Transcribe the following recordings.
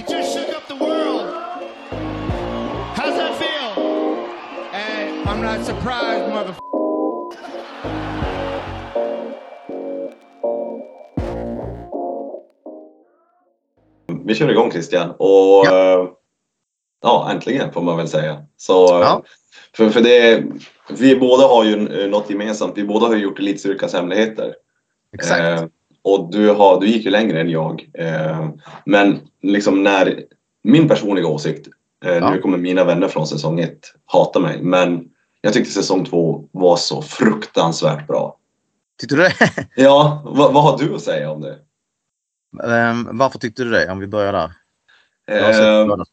You just shook up the world. How's that feel? Hey, I'm not surprised, mother. Vi kör igång Christian. Och ja. ja, äntligen får man väl säga. Så, Ja. för, för det, vi båda har ju något gemensamt. Vi båda har gjort Elitstyrkans hemligheter. Exakt. Och du, har, du gick ju längre än jag. Eh, men liksom när min personliga åsikt, eh, Ja. nu kommer mina vänner från säsong ett hata mig, men jag tyckte säsong två var så fruktansvärt bra. Tyckte du det? Ja, vad, vad har du att säga om det? Ehm, Varför tyckte du det? Om vi börjar där. Eh, såklart.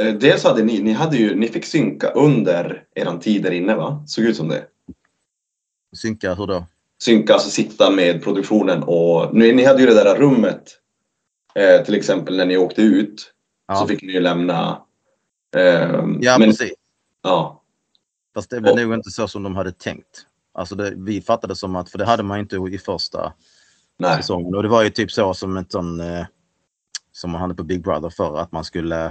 Eh, Dels hade ni, ni hade ju, ni fick synka under eran tid där inne va? Såg ut som det. Synka, hur då? Synka, alltså sitta med produktionen och ni, ni hade ju det där rummet. Eh, till exempel när ni åkte ut så Ja, fick ni ju lämna. Eh, ja men, precis. ja, Fast det var Och- nog inte så som de hade tänkt. Alltså det, vi fattade som att, för det hade man inte i första nej. säsongen. Och det var ju typ så som en sån, eh, som man hade på Big Brother förr, att man skulle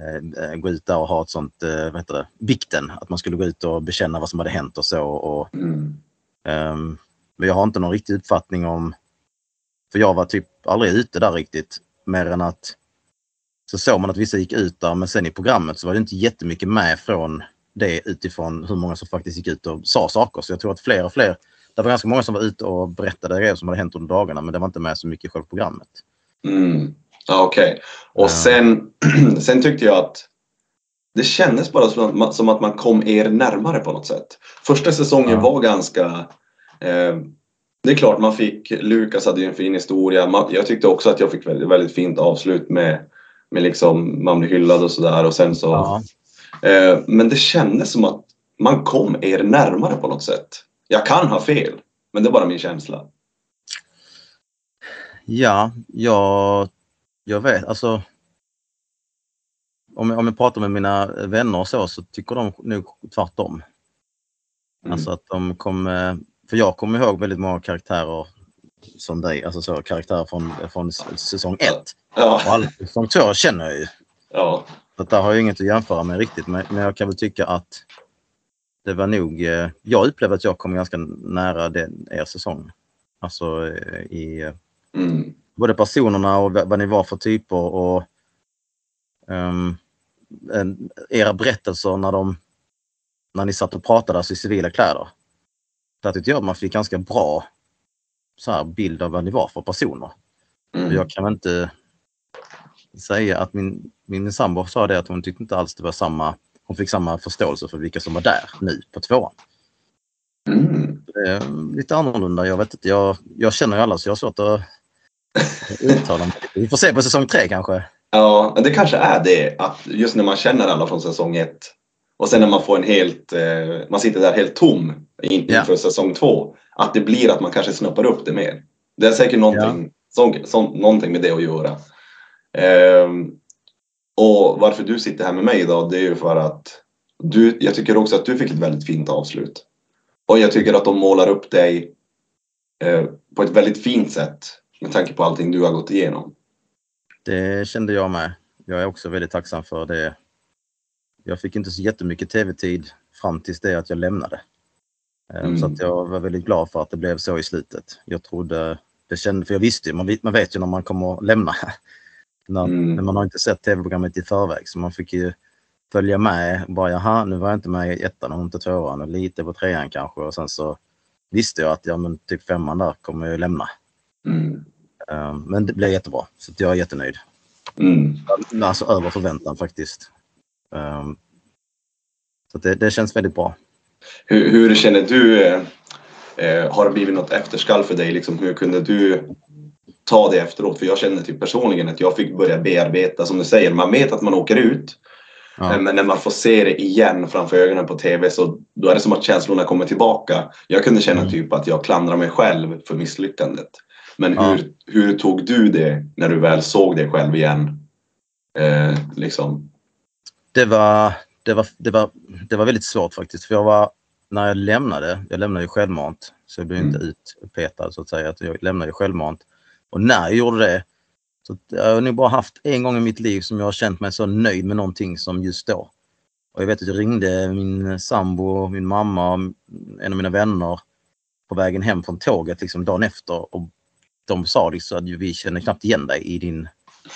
eh, eh, gå ut där och ha ett sånt, eh, vad heter det, vikten. Att man skulle gå ut och bekänna vad som hade hänt och så. Och, Mm. Ehm, men jag har inte någon riktig uppfattning om, för jag var typ aldrig ute där riktigt, mer än att så såg man att vissa gick ut där, men sen i programmet så var det inte jättemycket med från det utifrån hur många som faktiskt gick ut och sa saker. Så jag tror att fler och fler, det var ganska många som var ute och berättade grejer som hade hänt under dagarna, men det var inte med så mycket i själva programmet. Mm. Ja, Okej. Och Ja. sen, sen tyckte jag att det kändes bara som att, som att man kom er närmare på något sätt. Första säsongen Ja. var ganska... Eh, det är klart man fick, Lukas hade ju en fin historia. Man, jag tyckte också att jag fick väldigt, väldigt fint avslut med, med liksom man blir hyllad och sådär och sen så... Ja. Eh, men det kändes som att man kom er närmare på något sätt. Jag kan ha fel, men det är bara min känsla. Ja, jag, jag vet alltså. Om jag, om jag pratar med mina vänner och så, så tycker de nog tvärtom. Mm. Alltså att de kom, eh, för jag kommer ihåg väldigt många karaktärer som dig, alltså så karaktärer från, från säsong ett. Ja, Och alla säsong två känner jag ju. ja. Så att där har jag inget att jämföra med riktigt, men, men jag kan väl tycka att det var nog, eh, jag upplevde att jag kom ganska nära den, er säsong. Alltså eh, i eh, Mm. både personerna och vad ni var för typer och era berättelser när de när ni satt och pratade alltså i civila kläder. Där tyckte jag att man fick ganska bra så här, bild av vad ni var för personer. Mm. Jag kan inte säga att min, min sambo sa det att hon tyckte inte alls det var samma, hon fick samma förståelse för vilka som var där nu på tvåan. Mm. Det är lite annorlunda, jag vet inte, jag, jag känner ju alla så jag har svårt att uttala mig. Vi får se på säsong tre kanske. Ja, det kanske är det att just när man känner alla från säsong ett och sen när man får en helt, eh, man sitter där helt tom inför säsong två, att det blir att man kanske snappar upp det mer. Det är säkert någonting, som, som, någonting med det att göra. Ehm, och varför du sitter här med mig idag, det är ju för att du, jag tycker också att du fick ett väldigt fint avslut. Och jag tycker att de målar upp dig eh, på ett väldigt fint sätt med tanke på allting du har gått igenom. Det kände jag med. Jag är också väldigt tacksam för det. Jag fick inte så jättemycket tv-tid fram tills det att jag lämnade. Eh, Mm. Så att jag var väldigt glad för att det blev så i slutet. Jag trodde, det kände, för jag visste ju, man, vet- man vet ju när man kommer att lämna. när, Mm. Men man har inte sett tv-programmet i förväg så man fick ju följa med. Bara jaha, nu var jag inte med i ettan och inte tvåan och lite på trean kanske och sen så visste jag att ja, men typ femman där kommer jag lämna. Mm. Eh, Men det blev jättebra så jag är jättenöjd. Mm. Alltså över förväntan faktiskt. Um, så det, det känns väldigt bra. Hur, hur känner du? Eh, eh, har det blivit något efterskall för dig? Liksom, hur kunde du ta det efteråt? För jag känner typ personligen att jag fick börja bearbeta, som du säger, man vet att man åker ut. Ja. eh, Men när man får se det igen framför ögonen på TV så då är det som att känslorna kommer tillbaka. Jag kunde känna Mm. typ att jag klandrar mig själv för misslyckandet. Men Ja. hur, hur tog du det när du väl såg dig själv igen? Eh, liksom. Det, var, det, var, det, var, det var väldigt svårt faktiskt. För jag var, när jag lämnade, jag lämnade ju självmant. Så jag blev Mm. inte utpetad så att säga. Jag lämnade ju självmant. Och när jag gjorde det Så jag har nog bara haft en gång i mitt liv som jag har känt mig så nöjd med någonting som just då. Och jag vet att jag ringde min sambo, min mamma, en av mina vänner på vägen hem från tåget liksom dagen efter och de sa liksom att vi känner knappt igen dig i din,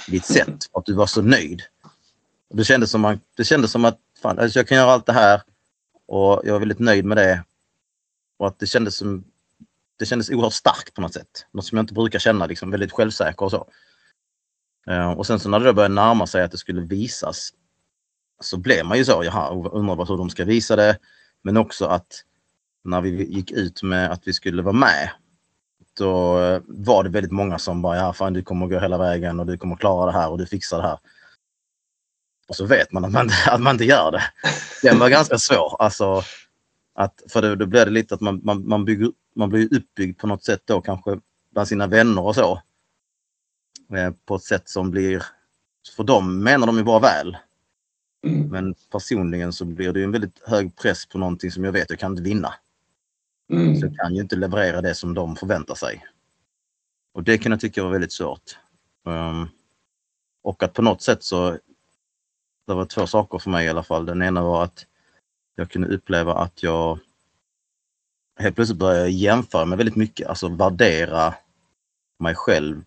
ditt sätt för att du var så nöjd. Och det, kändes som att, det kändes som att fan, alltså jag kan göra allt det här och jag är väldigt nöjd med det. Och att det kändes som det kändes oerhört starkt på något sätt. Något som jag inte brukar känna, liksom väldigt självsäker och så. Eh, och sen så när det då började närma sig att det skulle visas så blev man ju så, jaha, undrar hur de ska visa det. Men också att när vi gick ut med att vi skulle vara med då eh, var det väldigt många som bara, ja fan du kommer gå hela vägen och du kommer klara det här och du fixar det här. Och så vet man att man, att man inte gör det. Den var ganska svår. Alltså, att, för då, då blir det lite att man, man, man, bygger, man blir uppbyggd på något sätt då kanske bland sina vänner och så. Eh, på ett sätt som blir, för dem menar de ju bara väl. Mm. Men personligen så blir det en väldigt hög press på någonting som jag vet jag kan inte vinna. Mm. Så kan ju inte leverera det som de förväntar sig. Och det kan jag tycka var väldigt svårt. Um, och att på något sätt så, det var två saker för mig i alla fall. Den ena var att jag kunde uppleva att jag helt plötsligt började jämföra mig väldigt mycket, alltså värdera mig själv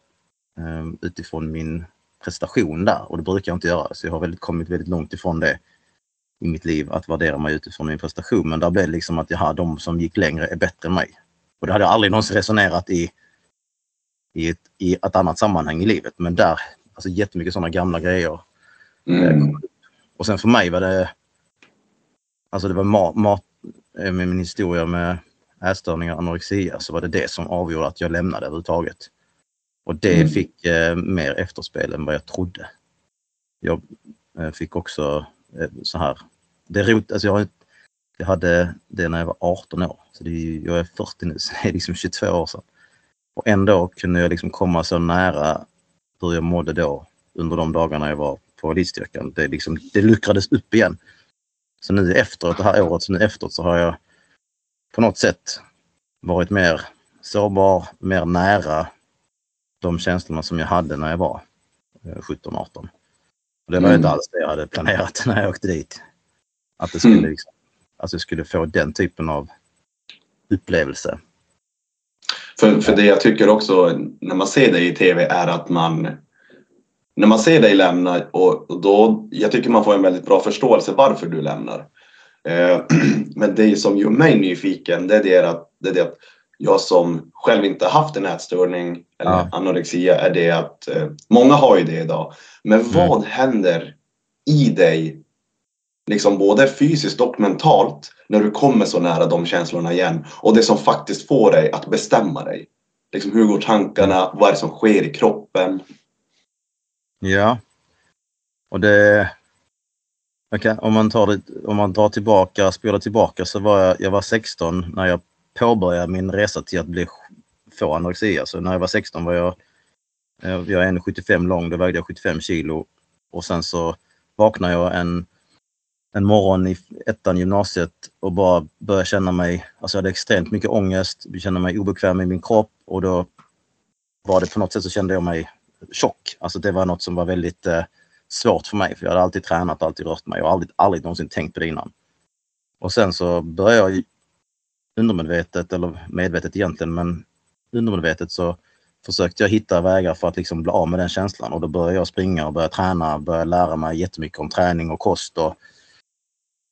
um, utifrån min prestation där och det brukar jag inte göra. Så jag har väldigt, kommit väldigt långt ifrån det i mitt liv, att värdera mig utifrån min prestation. Men där blev det liksom att jag de som gick längre är bättre än mig. Och det hade jag aldrig någonsin resonerat i, i, ett, i ett annat sammanhang i livet. Men där, alltså jättemycket sådana gamla grejer. Mm. Och sen för mig var det, alltså det var mat, mat med min historia med ätstörningar, anorexia, så var det det som avgjorde att jag lämnade överhuvudtaget. Och det Mm. fick eh, mer efterspel än vad jag trodde. Jag eh, fick också eh, Eh, så här, det är roligt, alltså jag, jag hade det när jag var 18 år, så det är, jag är 40 nu, så det är liksom 22 år sedan. Och ändå kunde jag liksom komma så nära hur jag mådde då under de dagarna jag var på elitstyrkan. Det, liksom, det luckrades upp igen. Så nu efteråt, det här året, så nu efteråt så har jag på något sätt varit mer sårbar, mer nära de känslorna som jag hade när jag var eh, 17-18. Och det var Mm. inte alls det jag hade planerat när jag åkte dit. Att det skulle, Mm. liksom, att jag skulle få den typen av upplevelse. För, för det jag tycker också när man ser dig i tv är att man när man ser dig lämna och, och då, jag tycker man får en väldigt bra förståelse varför du lämnar. Eh, men det som gör mig nyfiken det är det att, det är det att jag som själv inte har haft en ätstörning eller Ja. anorexia är det att eh, många har ju det idag. Men vad händer i dig liksom både fysiskt och mentalt när du kommer så nära de känslorna igen och det som faktiskt får dig att bestämma dig. Liksom hur går tankarna? Vad är det som sker i kroppen? Ja. Och det... Okej, om, man tar det, om man drar tillbaka, spolar tillbaka så var jag, jag var 16 när jag påbörja min resa till att bli, få anorexia. Så alltså, när jag var 16 var jag, eh, jag är 1,75 lång, då vägde jag 75 kilo. Och sen så vaknade jag en, en morgon i ettan gymnasiet och bara började känna mig, alltså jag hade extremt mycket ångest, jag kände mig obekväm i min kropp och då var det på något sätt så kände jag mig tjock. Alltså det var något som var väldigt eh, svårt för mig för jag hade alltid tränat, alltid rört mig och aldrig, aldrig någonsin tänkt på det innan. Och sen så började jag undermedvetet, eller medvetet egentligen, men undermedvetet så försökte jag hitta vägar för att liksom bli av med den känslan och då började jag springa och börja träna, börja lära mig jättemycket om träning och kost och,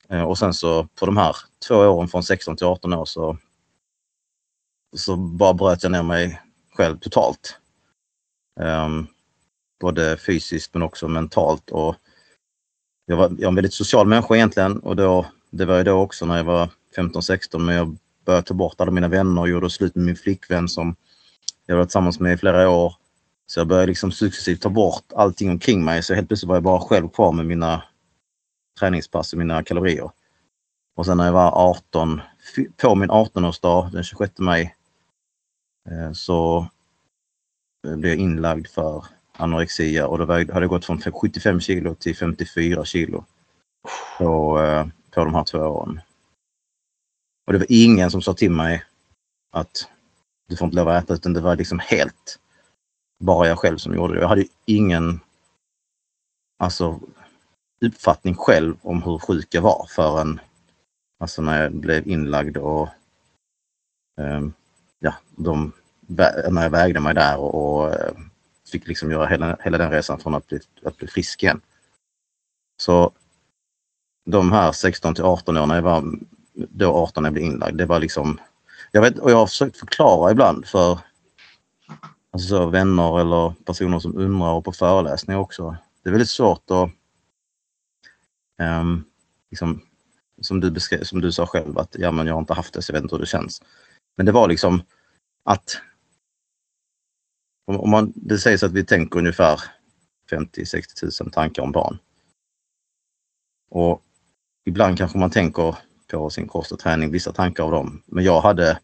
eh, och sen så på de här två åren från 16 till 18 år så så bara bröt jag ner mig själv totalt. Um, både fysiskt men också mentalt. Och jag, var, jag är en väldigt social människa egentligen och då, det var ju då också när jag var 15-16 men jag började eh, ta bort alla mina vänner och gjorde slut med min flickvän som jag var tillsammans med i flera år. Så jag började liksom successivt ta bort allting omkring mig så helt plötsligt var jag bara själv kvar med mina träningspass och mina kalorier. Och sen när jag var 18, på min 18-årsdag den 26 maj eh, så eh, blev jag inlagd för anorexia och då hade jag gått från 75 kilo till 54 kilo på, på de här två åren. Och det var ingen som sa till mig att du får inte lov att äta utan det var liksom helt bara jag själv som gjorde det. Jag hade ingen alltså, uppfattning själv om hur sjuk jag var förrän alltså när jag blev inlagd och um, ja, de, när jag vägde mig där och, och eh, fick liksom göra hela, hela den resan från att bli, att bli frisk igen. Så de här 16 till 18 åren, när jag var då 18 när jag blev inlagd, det var liksom jag vet, och jag har försökt förklara ibland för alltså så, vänner eller personer som undrar och på föreläsningar också. Det är väldigt svårt att um, liksom, som, du beskrev, som du sa själv att ja, men jag har inte haft det så jag vet inte hur det känns. Men det var liksom att om man, det sägs att vi tänker ungefär 50-60 000 tankar om barn. Och ibland kanske man tänker på sin kost och träning, vissa tankar av dem. Men jag hade,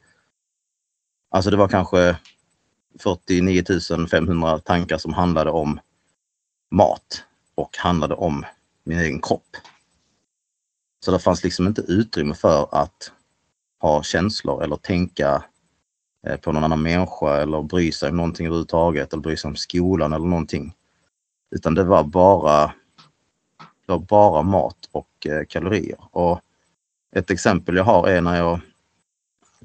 alltså det var kanske 49 500 tankar som handlade om mat och handlade om min egen kropp. Så det fanns liksom inte utrymme för att ha känslor eller tänka eh, på någon annan människa eller bry sig om någonting överhuvudtaget eller bry sig om skolan eller någonting. Utan det var bara, det var bara mat och eh, kalorier. Och ett exempel jag har är när jag,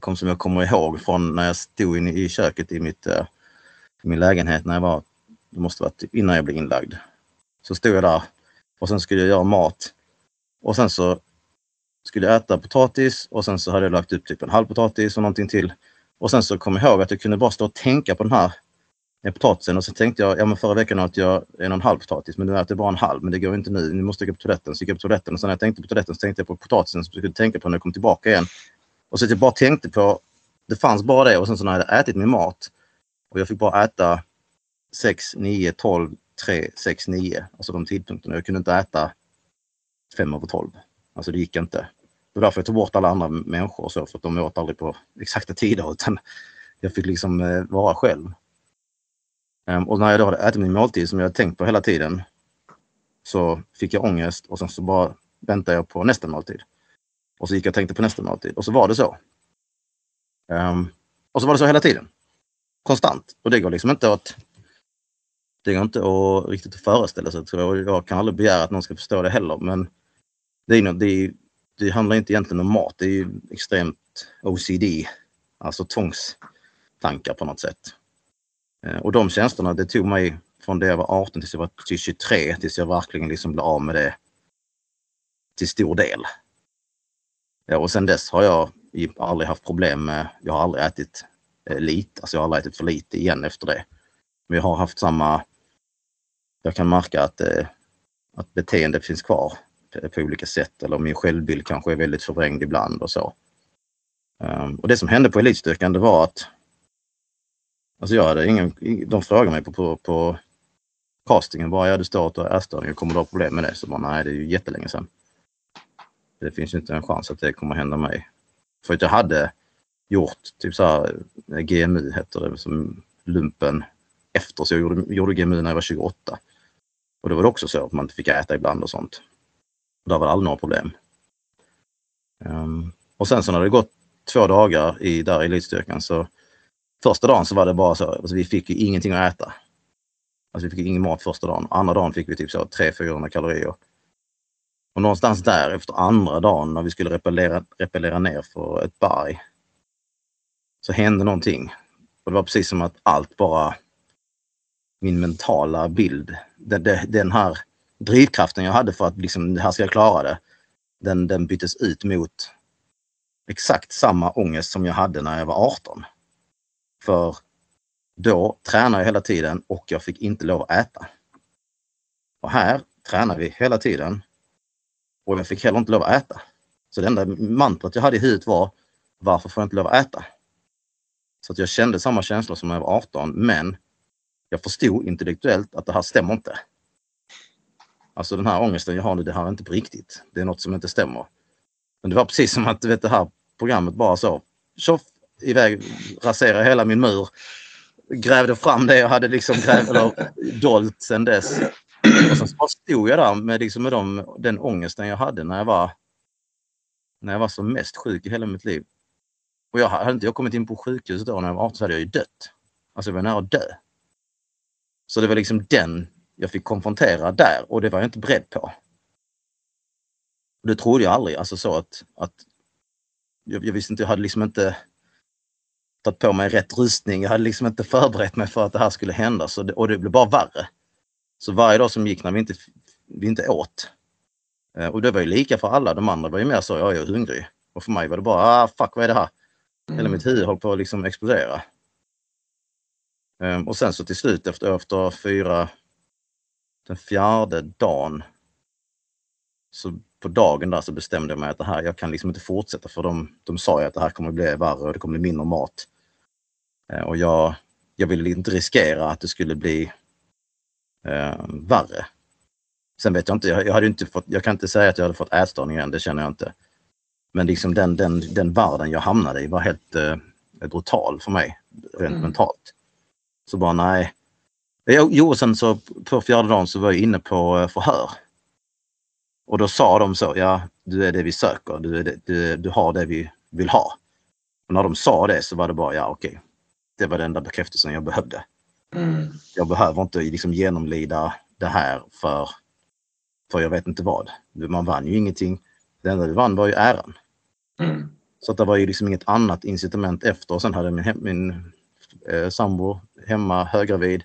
kom som jag kommer ihåg från när jag stod inne i köket i mitt, uh, min lägenhet när jag var, det måste varit typ innan jag blev inlagd. Så stod jag där och sen skulle jag göra mat. Och sen så skulle jag äta potatis och sen så hade jag lagt upp typ en halv potatis och någonting till. Och sen så kom jag ihåg att jag kunde bara stå och tänka på den här potatisen och så tänkte jag, ja men förra veckan åt jag en och en halv potatis men nu äter jag bara en halv men det går inte nu, nu måste jag gå på toaletten. Så gick jag på toaletten och sen när jag tänkte på toaletten så tänkte jag på potatisen som jag skulle tänka på när jag kom tillbaka igen. Och så att jag bara tänkte på, det fanns bara det och sen så när jag hade ätit min mat och jag fick bara äta 6, 9, 12, 3, 6, 9, alltså de tidpunkterna. Jag kunde inte äta 5 över 12. Alltså det gick inte. Det var därför jag tog bort alla andra människor och så för att de åt aldrig på exakta tider utan jag fick liksom eh, vara själv. Um, och när jag då hade ätit min måltid som jag tänkt på hela tiden så fick jag ångest och sen så bara väntade jag på nästa måltid. Och så gick jag och tänkte på nästa måltid och så var det så. Um, och så var det så hela tiden. Konstant. Och det går liksom inte att det går inte att riktigt att föreställa sig tror jag. Jag kan aldrig begära att någon ska förstå det heller men det, är, det, är, det handlar inte egentligen om mat. Det är ju extremt OCD, alltså tvångstankar på något sätt. Eh, och de tjänsterna, det tog mig från det jag var 18 tills jag var till 23 tills jag verkligen liksom blev av med det till stor del. Ja, och sen dess har jag aldrig haft problem med, jag har aldrig ätit eh, lite, alltså jag har aldrig ätit för lite igen efter det. Men jag har haft samma, jag kan märka att, eh, att beteendet finns kvar på olika sätt eller min självbild kanske är väldigt förvrängd ibland och så. Ehm, och det som hände på elitstyrkan det var att Alltså jag hade ingen, de frågade mig på, på, på castingen bara, ja du står åt ätstörningar, kommer du ha problem med det? Så bara, nej det är ju jättelänge sedan. Det finns ju inte en chans att det kommer hända mig. För att jag hade gjort typ så här, eh, GMU heter det, som lumpen efter, så jag gjorde, gjorde GMU när jag var 28. Och då var det också så att man inte fick äta ibland och sånt. Och där var det aldrig några problem. Um, och sen så när det gått två dagar i, där i elitstyrkan så Första dagen så var det bara så, alltså vi fick ju ingenting att äta. Alltså vi fick ingen mat första dagen. Andra dagen fick vi typ så 300-400 kalorier. Och någonstans där efter andra dagen när vi skulle repellera, repellera ner för ett berg så hände någonting. Och det var precis som att allt bara, min mentala bild, den, den här drivkraften jag hade för att liksom, det här ska jag klara det, den, den byttes ut mot exakt samma ångest som jag hade när jag var 18. För då tränade jag hela tiden och jag fick inte lov att äta. Och här tränar vi hela tiden och jag fick heller inte lov att äta. Så det enda mantrat jag hade i huvudet var varför får jag inte lov att äta? Så att jag kände samma känsla som när jag var 18 men jag förstod intellektuellt att det här stämmer inte. Alltså den här ångesten jag har nu, det här är inte på riktigt. Det är något som inte stämmer. Men det var precis som att du vet, det här programmet bara så, tjoff, iväg, raserade hela min mur. Grävde fram det jag hade liksom grävt, eller dolt sen dess. Och sen så stod jag där med, liksom med dem, den ångesten jag hade när jag var när jag var som mest sjuk i hela mitt liv. Och jag hade inte jag kommit in på sjukhuset då när jag var 18 så hade jag ju dött. Alltså jag var nära att dö. Så det var liksom den jag fick konfrontera där och det var jag inte beredd på. Det trodde jag aldrig, alltså så att, att jag, jag visste inte, jag hade liksom inte tagit på mig rätt rustning. Jag hade liksom inte förberett mig för att det här skulle hända så det, och det blev bara värre. Så varje dag som gick när vi inte, vi inte åt. Eh, och det var ju lika för alla. De andra var ju mer så, ja, jag är hungrig. Och för mig var det bara, ah, fuck vad är det här? Hela mitt huvud höll på att liksom explodera. Um, och sen så till slut efter, efter fyra, den fjärde dagen, så på dagen där så bestämde jag mig att det här, jag kan liksom inte fortsätta för de, de sa ju att det här kommer bli värre och det kommer bli mindre mat. Uh, och jag, jag ville inte riskera att det skulle bli uh, värre. Sen vet jag inte, jag, jag, hade inte fått, jag kan inte säga att jag hade fått ätstörning än, det känner jag inte. Men liksom den, den, den världen jag hamnade i var helt uh, brutal för mig, rent mm. mentalt. Så bara nej. Jo, och sen så på fjärde dagen så var jag inne på eh, förhör. Och då sa de så, ja du är det vi söker, du, det, du, du har det vi vill ha. Och när de sa det så var det bara, ja okej. Det var den enda bekräftelsen jag behövde. Mm. Jag behöver inte liksom genomlida det här för, för jag vet inte vad. Man vann ju ingenting. Det enda du vann var ju äran. Mm. Så att det var ju liksom inget annat incitament efter. Och sen hade min, min eh, sambo hemma höggravid.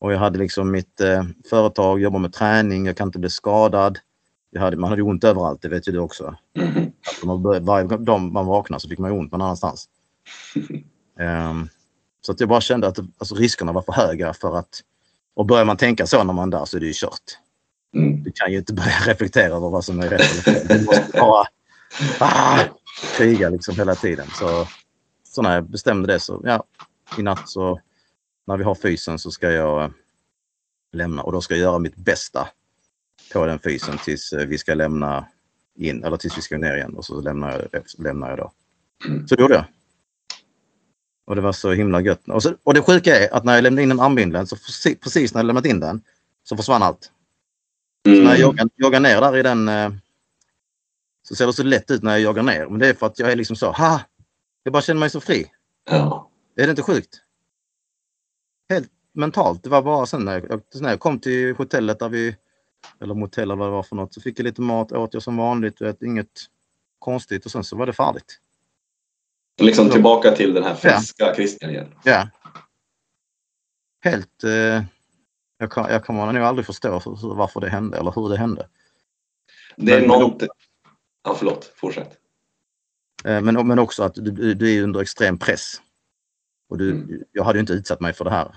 Och jag hade liksom mitt eh, företag, jobbar med träning, jag kan inte bli skadad. Jag hade, man hade ont överallt, det vet ju du också. Mm. varje dag man vaknade så fick man ont någon annanstans. um, så att jag bara kände att alltså, riskerna var för höga för att... Och börjar man tänka så när man är där så är det ju kört. Mm. Du kan ju inte börja reflektera över vad som är rätt eller fel. Du måste bara ah, kriga liksom hela tiden. Så så när jag bestämde det så, ja, i natt så när vi har fysen så ska jag eh, lämna och då ska jag göra mitt bästa på den fysen tills eh, vi ska lämna in eller tills vi ska ner igen och så lämnar jag, lämnar jag då. Mm. Så det gjorde jag. Och det var så himla gött. Och, så, och det sjuka är att när jag lämnade in en armbindeln så precis när jag lämnat in den så försvann allt. Mm. Så när jag joggar, joggar ner där i den eh, så ser det så lätt ut när jag joggar ner. Men det är för att jag är liksom så, ha! Jag bara känner mig så fri. Ja. Är det inte sjukt? Helt mentalt. Det var bara sen när jag, när jag kom till hotellet där vi, eller motell eller vad det var för något, så fick jag lite mat, åt jag som vanligt, vet, inget konstigt och sen så var det färdigt. Liksom tillbaka till den här friska ja. Christian igen. Ja. Helt... Eh, jag, kan, jag kommer nog aldrig förstå varför det hände eller hur det hände. Det är någonting... Ja, förlåt. Fortsätt. Eh, men, men också att du, du är under extrem press. Och du, mm. Jag hade inte utsatt mig för det här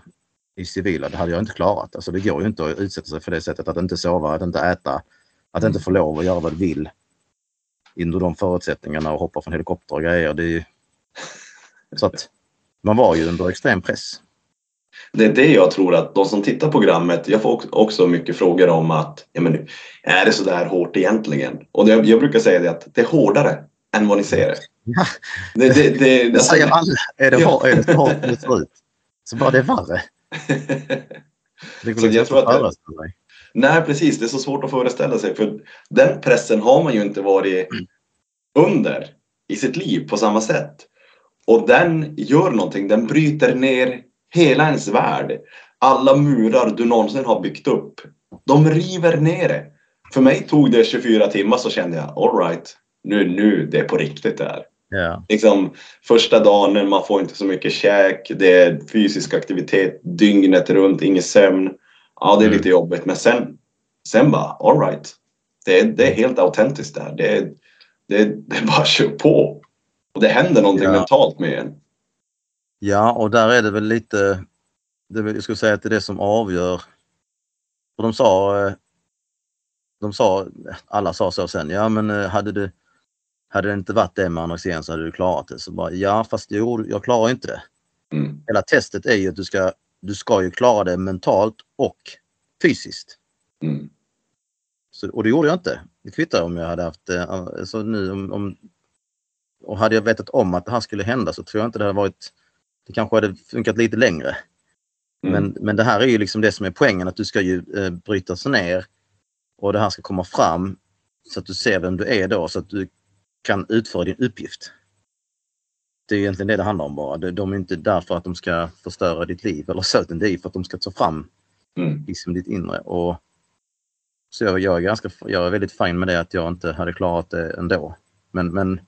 i civila, det hade jag inte klarat. Alltså det går ju inte att utsätta sig för det sättet, att inte sova, att inte äta, att inte få lov att göra vad du vill under de förutsättningarna och hoppa från helikopter och grejer. Det är, så att man var ju under extrem press. Det är det jag tror att de som tittar på programmet, jag får också mycket frågor om att ja, men, är det så där hårt egentligen? Och det, jag brukar säga det att det är hårdare än vad ni ser det. Ja. Det, det, det, det säger alla. Är det, ja. är det så hårt det ser ut så bara det är värre. Det går jag tror att föreställa sig. Nej, precis. Det är så svårt att föreställa sig. För den pressen har man ju inte varit under i sitt liv på samma sätt. Och den gör någonting. Den bryter ner hela ens värld. Alla murar du någonsin har byggt upp. De river ner det. För mig tog det 24 timmar så kände jag, alright, nu, nu, det är på riktigt det här. Yeah. Liksom, första dagen, man får inte så mycket käk, det är fysisk aktivitet dygnet runt, ingen sömn. Ja, det är mm. lite jobbigt, men sen, sen bara, alright. Det, det är helt autentiskt det här. Det, det, det bara kör på. Det händer någonting yeah. mentalt med en. Ja, och där är det väl lite, det, jag skulle säga att det är det som avgör. För de sa, eh, de sa, alla sa så sen, ja men eh, hade du hade det inte varit det med anorexien så hade du klarat det. Så bara, ja fast jo, jag klarar inte det. Mm. Hela testet är ju att du ska, du ska ju klara det mentalt och fysiskt. Mm. Så, och det gjorde jag inte. Det kvittar om jag hade haft alltså nu om, om, och hade jag vetat om att det här skulle hända så tror jag inte det hade varit det kanske hade funkat lite längre. Mm. Men, men det här är ju liksom det som är poängen att du ska ju eh, brytas ner och det här ska komma fram så att du ser vem du är då så att du kan utföra din uppgift. det är egentligen det det handlar om bara. De är inte där för att de ska förstöra ditt liv eller så, utan det är för att de ska ta fram Mm. liksom ditt inre. Och så jag, jag, är ganska, jag är väldigt fin med det att jag inte hade klarat det ändå. Men, men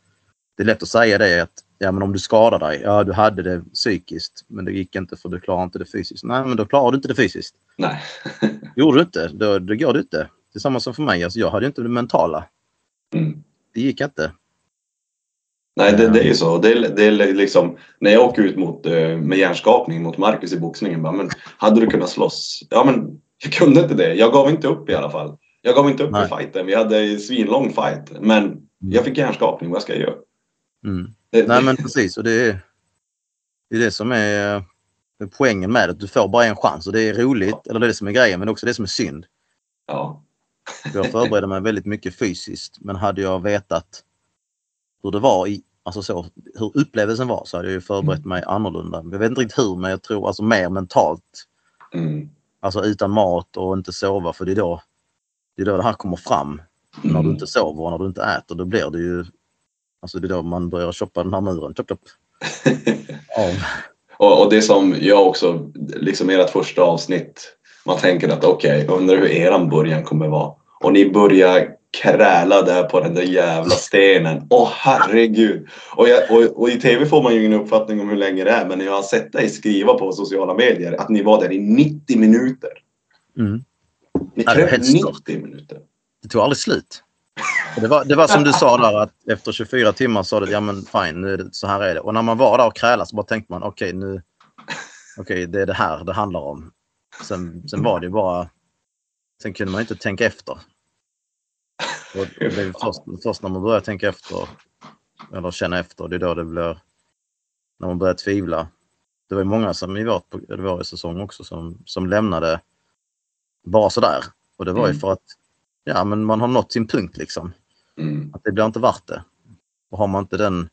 det är lätt att säga det att ja, men om du skadar dig, ja du hade det psykiskt men det gick inte för du klarar inte det fysiskt. Nej men då klarar du inte det fysiskt. Nej. Gjorde du inte, då, då går det inte. Det är samma som för mig, alltså, jag hade inte det mentala. Mm. Det gick inte. Nej, det, det är ju så. Det det är liksom, när jag åker ut mot, eh, med hjärnskakning mot Marcus i boxningen, bara, men hade du kunnat slåss? Ja, men jag kunde inte det. Jag gav inte upp i alla fall. Jag gav inte upp Nej. i fighten. Vi hade en svinlång fight, men jag fick hjärnskakning. Vad ska jag göra? Mm. Det, Nej det, men precis och det är det, är det som är eh, poängen med det. Du får bara en chans och det är roligt, eller det är det som är grejen, men också det som är synd. ja. Jag förberedde mig väldigt mycket fysiskt men hade jag vetat hur det var, i, alltså så, hur upplevelsen var så hade jag ju förberett mig annorlunda. Jag vet inte riktigt hur men jag tror alltså mer mentalt. Mm. Alltså utan mat och inte sova för det är då det, är då det här kommer fram. När du Mm. inte sover och när du inte äter då blir det ju Alltså det är då man börjar shoppa den här muren. Chop, chop, av. Och, och det som jag också, liksom ert första avsnitt, man tänker att okej, undrar hur eran början kommer vara. Och ni börjar kräla där på den där jävla stenen. Åh herregud! Och, jag, och, och i tv får man ju ingen uppfattning om hur länge det är, men jag har sett dig skriva på sociala medier att ni var där i 90 minuter. Mm. Ni Ja, stört. 90 minuter. Det tog aldrig slut. Det var, det var som du sa där att efter 24 timmar sa du ja men fine, nu är det, så här är det. Och när man var där och krälade så bara tänkte man okej nu, okej det är det här det handlar om. Sen, sen var det bara, sen kunde man inte tänka efter. Och det är först, först när man börjar tänka efter, eller känna efter, det är då det blir, när man börjar tvivla. Det var ju många som i vårt, det var i säsong också som, som lämnade bara sådär. Och det var ju Mm. för att ja, men man har nått sin punkt liksom. Mm. Att det blir inte värt det. Och har man inte den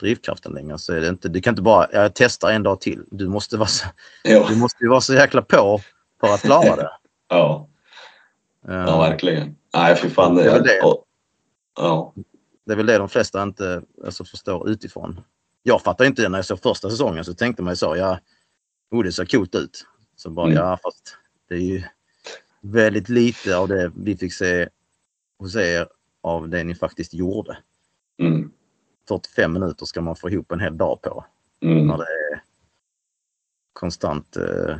drivkraften längre så är det inte, du kan inte bara, jag testar en dag till. Du måste vara så, du måste vara så jäkla på för att klara det. ja, Eh, ja, verkligen. Nej, fy fan. Det är väl det. och- Ja. Det är väl det de flesta inte alltså, förstår utifrån. Jag fattar inte det när jag såg första säsongen så tänkte man ju så, ja, oh, det ser coolt ut. Så bara, Mm. ja fast det är ju väldigt lite av det vi fick se hos er av det ni faktiskt gjorde. Mm. 45 minuter ska man få ihop en hel dag på. Mm. När det är konstant eh,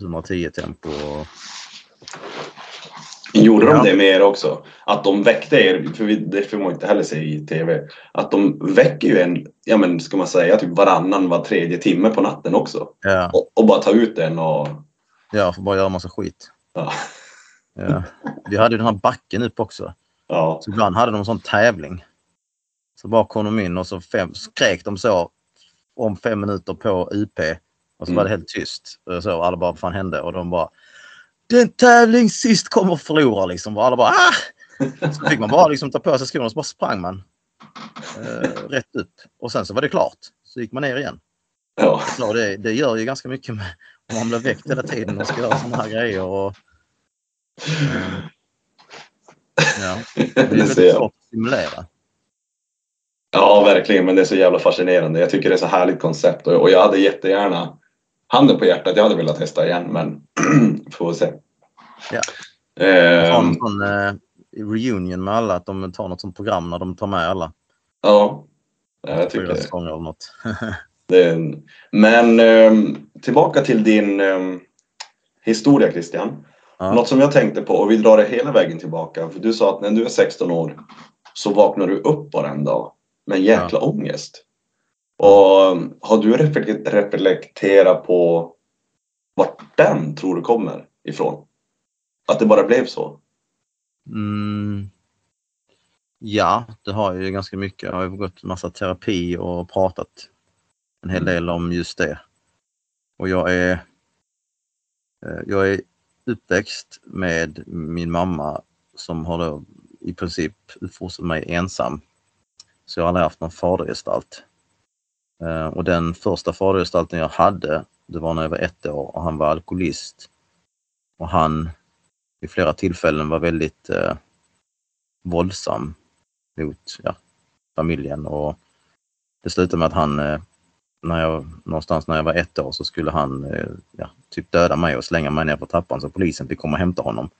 110 tempo. och- Gjorde de Ja. det med er också? Att de väckte er, för vi, det får man inte heller se i TV, att de väcker ju en, ja men ska man säga, typ varannan, var tredje timme på natten också. Ja, Och, och bara ta ut den och... ja, får bara göra massa skit. Ja. Ja. Vi hade den här backen upp också. ja. Så ibland hade de en sån tävling. Så bara kom de in och så fem, skrek de så om fem minuter på UP. Och så Mm. var det helt tyst. Och Så alla bara, vad fan hände? Och de bara, den tävling sist kommer att förlora liksom. Och alla bara, ah! Så fick man bara liksom ta på sig skorna och så bara sprang man. Eh, rätt upp. Och sen så var det klart. Så gick man ner igen. ja. Så det, det gör ju ganska mycket med man blir väckt hela tiden och ska göra sådana här grejer. Och, eh, ja, det är väldigt svårt att stimulera. Ja, verkligen. Men det är så jävla fascinerande. Jag tycker det är så härligt koncept och, jag hade jättegärna, handen på hjärtat, jag hade velat testa igen men får se. Ja. Ehm, Ta en sån eh, reunion med alla, att de tar något sånt program när de tar med alla. ja, Ja, jag tycker det. säsonger eller något. en... Men ehm, tillbaka till din ehm, historia Christian. Ja. Något som jag tänkte på, och vi drar det hela vägen tillbaka. För du sa att när du är 16 år så vaknar du upp en dag med en jäkla ångest. Och um, har du reflek- reflekterat på vart den tror du kommer ifrån? Att det bara blev så? Mm. Ja, det har jag ju ganska mycket. Jag har gått massa terapi och pratat en hel del om just det. Och jag är, eh, jag är uppväxt med min mamma som har då i princip uppfostrat mig ensam. Så jag har aldrig haft någon fadergestalt. Eh, och den första fadergestalten jag hade, det var när jag var ett år och han var alkoholist. Och han vid flera tillfällen var väldigt eh, våldsam mot ja, familjen och det slutade med att han, eh, när jag, någonstans när jag var ett år så skulle han eh, ja, typ döda mig och slänga mig ner på trappan så polisen fick komma och hämta honom.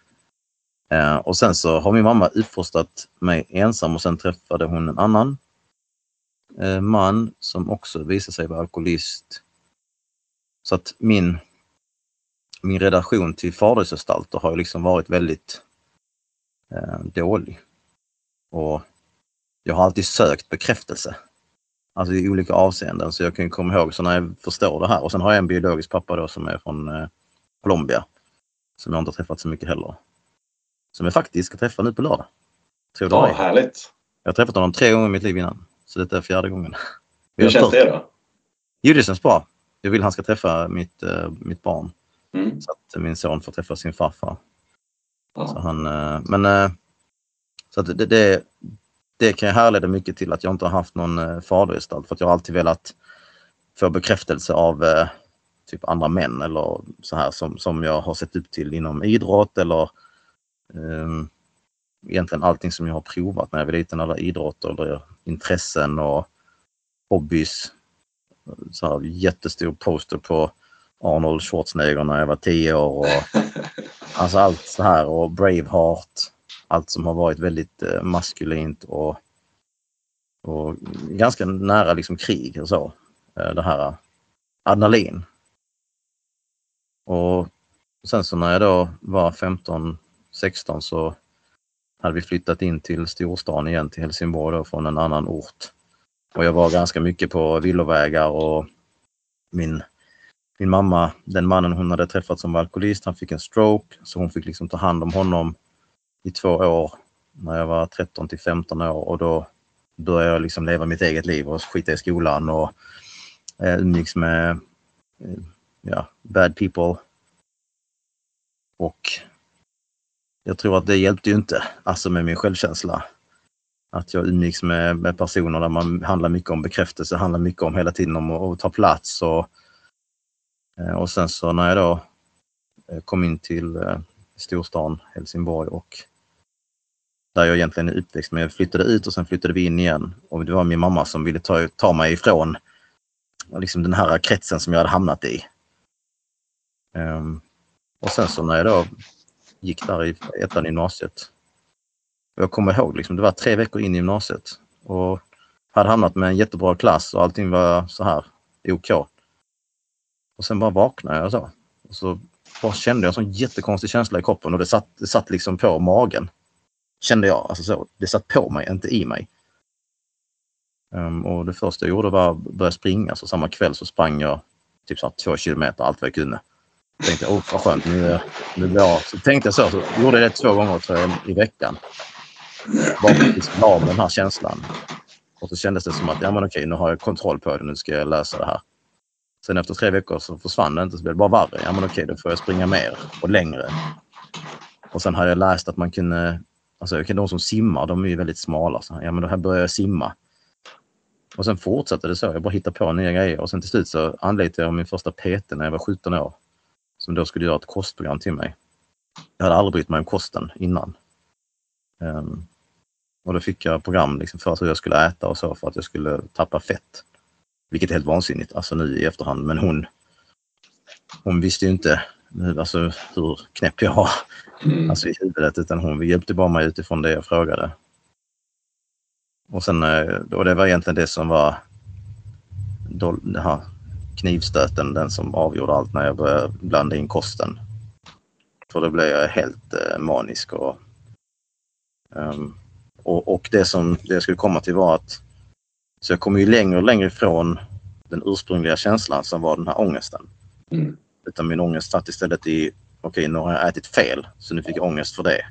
Eh, och sen så har min mamma uppfostrat mig ensam och sen träffade hon en annan eh, man som också visade sig vara alkoholist. Så att min, min relation till fadersgestalter har liksom varit väldigt eh, dålig. Och jag har alltid sökt bekräftelse. Alltså i olika avseenden. Så jag kan komma ihåg så när jag förstår det här. Och sen har jag en biologisk pappa då som är från eh, Colombia. Som jag inte har träffat så mycket heller. Som jag faktiskt ska träffa nu på lördag. Tror Ja, är. härligt. Jag har träffat honom tre gånger i mitt liv innan. Så detta är fjärde gången. Hur känns det då? Jo, det känns bra. Jag vill han ska träffa mitt, eh, mitt barn. Mm. Så att min son får träffa sin farfar. Så Ja. han, eh, men eh, så att det, det, det kan jag härleda mycket till att jag inte har haft någon eh, fadergestalt. För att jag har alltid velat få bekräftelse av eh, typ andra män eller så här som, som jag har sett upp till inom idrott eller eh, egentligen allting som jag har provat när jag var liten. Alla idrotter eller intressen och hobbys. Så här, jättestor poster på Arnold Schwarzenegger när jag var tio år. Och, Alltså allt så här och Braveheart. Allt som har varit väldigt eh, maskulint och, och ganska nära liksom krig och så. Eh, det här eh, adrenalin. Och sen så när jag då var 15, 16 så hade vi flyttat in till storstan igen till Helsingborg då från en annan ort. Och jag var ganska mycket på villovägar och min min mamma, den mannen hon hade träffat som var alkoholist, han fick en stroke så hon fick liksom ta hand om honom i två år när jag var 13 till 15 år och då började jag liksom leva mitt eget liv och skita i skolan och eh, umgicks med eh, ja, bad people. Och jag tror att det hjälpte ju inte, alltså med min självkänsla. Att jag umgicks med, med personer där man handlar mycket om bekräftelse, handlar mycket om hela tiden om att, att ta plats och eh, Och sen så när jag då eh, kom in till eh, storstan Helsingborg och där jag egentligen är uppväxt, men jag flyttade ut och sen flyttade vi in igen. Och det var min mamma som ville ta, ta mig ifrån liksom den här kretsen som jag hade hamnat i. Um, och sen så när jag då gick där i ettan i gymnasiet. Jag kommer ihåg, liksom, det var tre veckor in i gymnasiet och hade hamnat med en jättebra klass och allting var så här OK. Och sen bara vaknade jag och så. Och så bara kände jag en sån jättekonstig känsla i kroppen och det satt, det satt liksom på magen. Kände jag. Alltså så, det satt på mig, inte i mig. Um, och det första jag gjorde var att börja springa. Så samma kväll så sprang jag typ så här två kilometer, allt vad jag kunde. Tänkte jag, vad skönt, nu, nu blir jag... Så tänkte jag så, så gjorde jag det två gånger tror jag, i veckan. Bara för att av med den här känslan. Och så kändes det som att, ja men okej, nu har jag kontroll på det, nu ska jag lösa det här. Sen efter tre veckor så försvann det inte, så blev det bara värre. Ja men okej, då får jag springa mer och längre. Och sen hade jag läst att man kunde, alltså de som simmar, de är ju väldigt smala. Så, ja men då här börjar jag simma. Och sen fortsatte det så, jag bara hittade på nya grejer och sen till slut så anlitade jag min första PT när jag var 17 år. Som då skulle göra ett kostprogram till mig. Jag hade aldrig brytt mig om kosten innan. Um, och då fick jag program liksom för hur jag skulle äta och så för att jag skulle tappa fett. Vilket är helt vansinnigt, alltså nu i efterhand. Men hon, hon visste ju inte alltså, hur knäpp jag var Mm. alltså, i huvudet, utan hon hjälpte bara mig utifrån det jag frågade. Och sen, eh, och det var egentligen det som var då, den här knivstöten, den som avgjorde allt när jag började blanda in kosten. För då blev jag helt eh, manisk och, ehm, och, och det som det jag skulle komma till var att så jag kom ju längre och längre ifrån den ursprungliga känslan som var den här ångesten. Mm. Utan min ångest satt istället i, okej nu har jag ätit fel så nu fick jag ångest för det.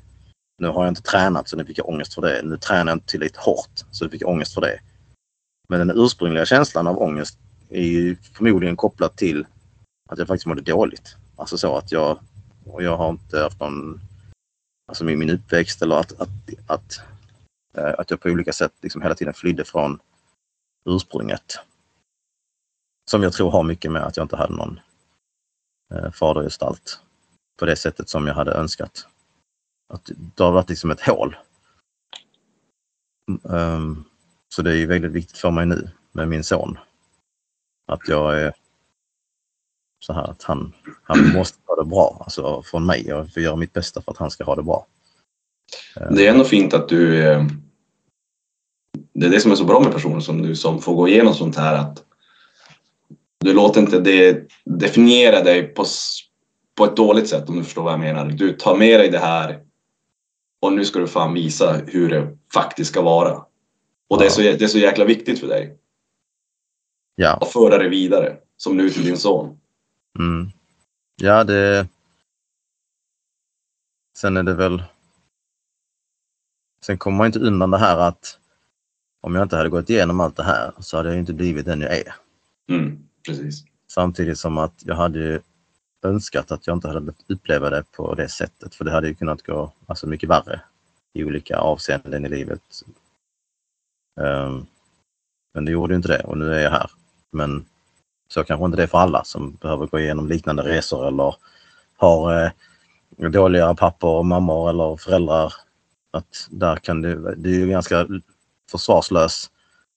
Nu har jag inte tränat så nu fick jag ångest för det. Nu tränar jag inte tillräckligt hårt så nu fick jag ångest för det. Men den ursprungliga känslan av ångest är ju förmodligen kopplat till att jag faktiskt mådde dåligt. Alltså så att jag, och jag har inte haft någon, alltså min, min uppväxt eller att, att, att, eh, att jag på olika sätt liksom hela tiden flydde från ursprunget. Som jag tror har mycket med att jag inte hade någon Eh, fadergestalt på det sättet som jag hade önskat. Att det har varit liksom ett hål. Mm, ehm, så det är ju väldigt viktigt för mig nu. med min son. Att jag är så här att han, han måste ha det bra, alltså från mig. Jag får göra mitt bästa för att han ska ha det bra. Ehm. Det är ändå fint att du... Eh, det är det som är så bra med personer som du som får gå igenom sånt här att du låter inte det definiera dig på, på ett dåligt sätt om du förstår vad jag menar. Du tar med dig det här och nu ska du fan visa hur det faktiskt ska vara. Och det, är så, det är så jäkla viktigt för dig Ja, att föra det vidare som nu till din son. mm. ja det... Sen är det väl... Sen kommer man inte undan det här att om jag inte hade gått igenom allt det här så hade jag inte blivit den jag är. Mm, precis. Samtidigt som att jag hade önskat att jag inte hade behövt uppleva det på det sättet. För det hade ju kunnat gå alltså, mycket värre i olika avseenden i livet. Um, men det gjorde ju inte det och nu är jag här. Men så kanske inte det är för alla som behöver gå igenom liknande resor eller har eh, dåliga pappor och mammor eller föräldrar. Att där kan du, du är ju ganska försvarslös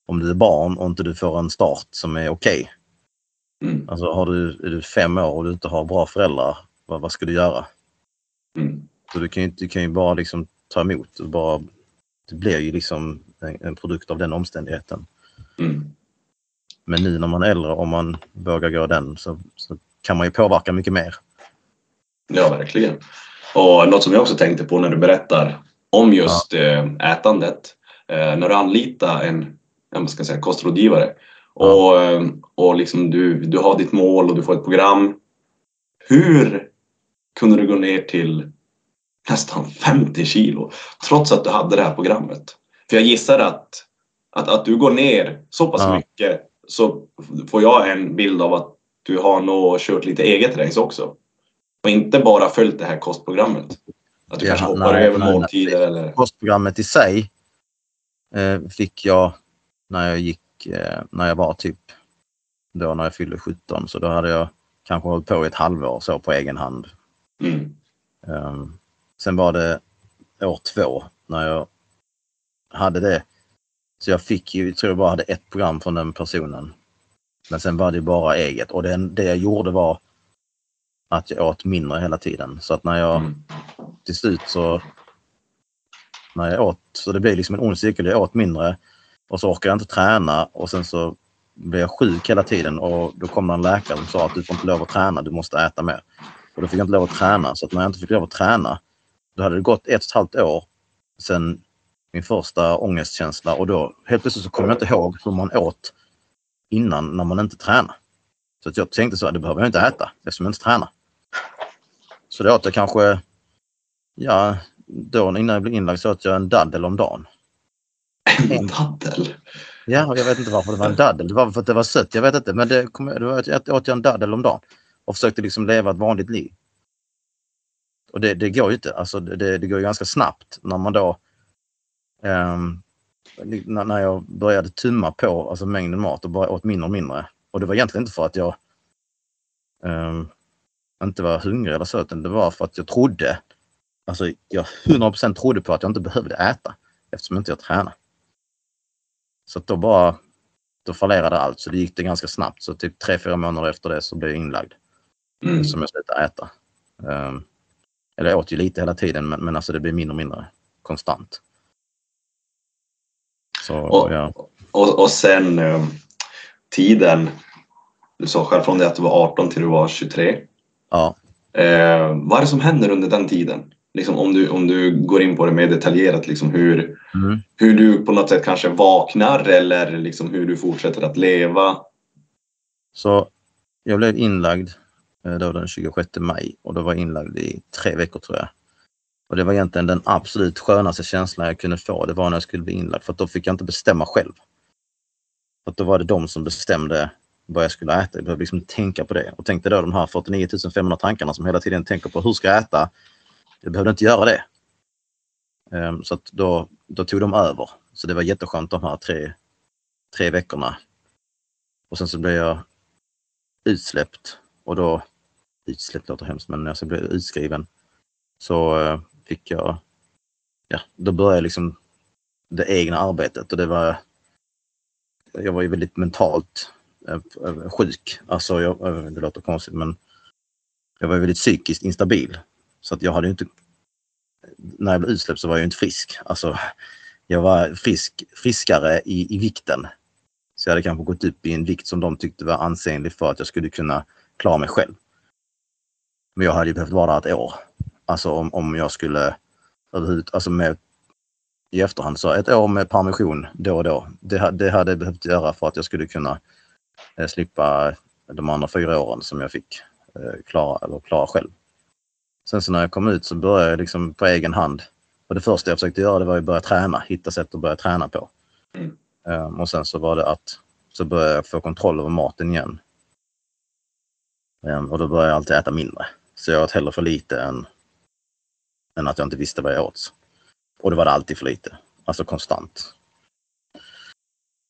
om du är barn och inte du får en start som är okej. Mm, Alltså har du, är du fem år och du inte har bra föräldrar, vad, vad ska du göra? mm, Så du kan ju, du kan ju bara liksom ta emot. Bara, det blir ju liksom en, en produkt av den omständigheten. mm. Men nu när man är äldre, om man vågar gå den, så, så kan man ju påverka mycket mer. Ja, verkligen. Och något som jag också tänkte på när du berättar om just eh, ätandet. Eh, när du anlitar en ja, vad ska jag säga, kostrådgivare och, eh, och liksom du, du har ditt mål och du får ett program. Hur kunde du gå ner till nästan 50 kilo trots att du hade det här programmet? För jag gissar att, att, att du går ner så pass Ja. mycket så får jag en bild av att du har nog kört lite eget race också. Och inte bara följt det här kostprogrammet. Att du Ja, kanske hoppar nej, över måltider eller... Kostprogrammet i sig eh, fick jag när jag gick, eh, när jag var typ då när jag fyllde 17. Så då hade jag kanske hållit på i ett halvår så på egen hand. Mm. Um, sen var det år två när jag hade det. Så jag fick ju, jag tror jag bara hade ett program från den personen. Men sen var det bara eget och det, det jag gjorde var att jag åt mindre hela tiden. Så att när jag Mm. till slut så när jag åt, så det blev liksom en ond cirkel. Jag åt mindre och så orkar jag inte träna och sen så blev jag sjuk hela tiden och då kom det en läkare som sa att du får inte lov att träna, du måste äta mer. Och då fick jag inte lov att träna så att när jag inte fick lov att träna då hade det gått ett och ett halvt år sedan min första ångestkänsla och då helt plötsligt så kom jag inte ihåg hur man åt innan när man inte tränade. Så att jag tänkte så här, det behöver jag inte äta eftersom jag inte tränar. Så då åt jag kanske, ja, då innan jag blev inlagd så åt jag en daddel om dagen. En daddel? Ja, jag vet inte varför det var en daddel. Det var för att det var sött. Jag vet inte, men det, kom, det var, jag åt jag en daddel om dagen och försökte liksom leva ett vanligt liv. Och det, det går ju inte. Alltså det, det går ju ganska snabbt när man då ehm, när, jag började tumma på alltså mängden mat och bara åt mindre och mindre. Och det var egentligen inte för att jag ehm, inte var hungrig eller så, utan det var för att jag trodde, alltså jag 100% trodde på att jag inte behövde äta eftersom inte jag tränade. Så då bara, då fallerade allt. Så det gick det ganska snabbt. Så typ tre fyra månader efter det så blev jag inlagd. Mm. Som jag slutade äta. Um, eller jag åt ju lite hela tiden men, men alltså det blev mindre och mindre konstant. Så Och, ja. och, och sen eh, tiden, du sa själv från det att du var 18 till du var 23. ja. Eh, vad är det som händer under den tiden? Liksom om, du, om du går in på det mer detaljerat, liksom hur, Mm. hur du på något sätt kanske vaknar eller liksom hur du fortsätter att leva. Så jag blev inlagd eh, då den 26 maj och då var jag inlagd i tre veckor tror jag. Och det var egentligen den absolut skönaste känslan jag kunde få. Det var när jag skulle bli inlagd för att då fick jag inte bestämma själv. För att då var det de som bestämde vad jag skulle äta. Jag behövde liksom tänka på det. Och tänkte då de här 49 500 tankarna som hela tiden tänker på hur ska jag äta? Jag behövde inte göra det. Ehm, så att då, då tog de över. Så det var jätteskönt de här tre, tre veckorna. Och sen så blev jag utsläppt och då, utsläppt låter hemskt, men när jag så blev utskriven så eh, fick jag, ja, då började liksom det egna arbetet och det var jag var ju väldigt mentalt eh, sjuk. Alltså, jag, eh, det låter konstigt men jag var väldigt psykiskt instabil. Så att jag hade ju inte... När jag blev utsläppt så var jag inte frisk. Alltså, jag var frisk, friskare i, i vikten. Så jag hade kanske gått upp i en vikt som de tyckte var ansenlig för att jag skulle kunna klara mig själv. Men jag hade ju behövt vara där ett år. Alltså om, om jag skulle överhuvudtaget, alltså med i efterhand så ett år med permission då och då. Det, det hade jag behövt göra för att jag skulle kunna eh, slippa de andra fyra åren som jag fick eh, klara, eller klara själv. Sen så när jag kom ut så började jag liksom på egen hand. Och det första jag försökte göra det var att börja träna, hitta sätt att börja träna på. Mm. Um, och sen så var det att så började jag få kontroll över maten igen. Um, och då började jag alltid äta mindre. Så jag åt hellre för lite än, än att jag inte visste vad jag åt. Och det var det alltid för lite. Alltså konstant.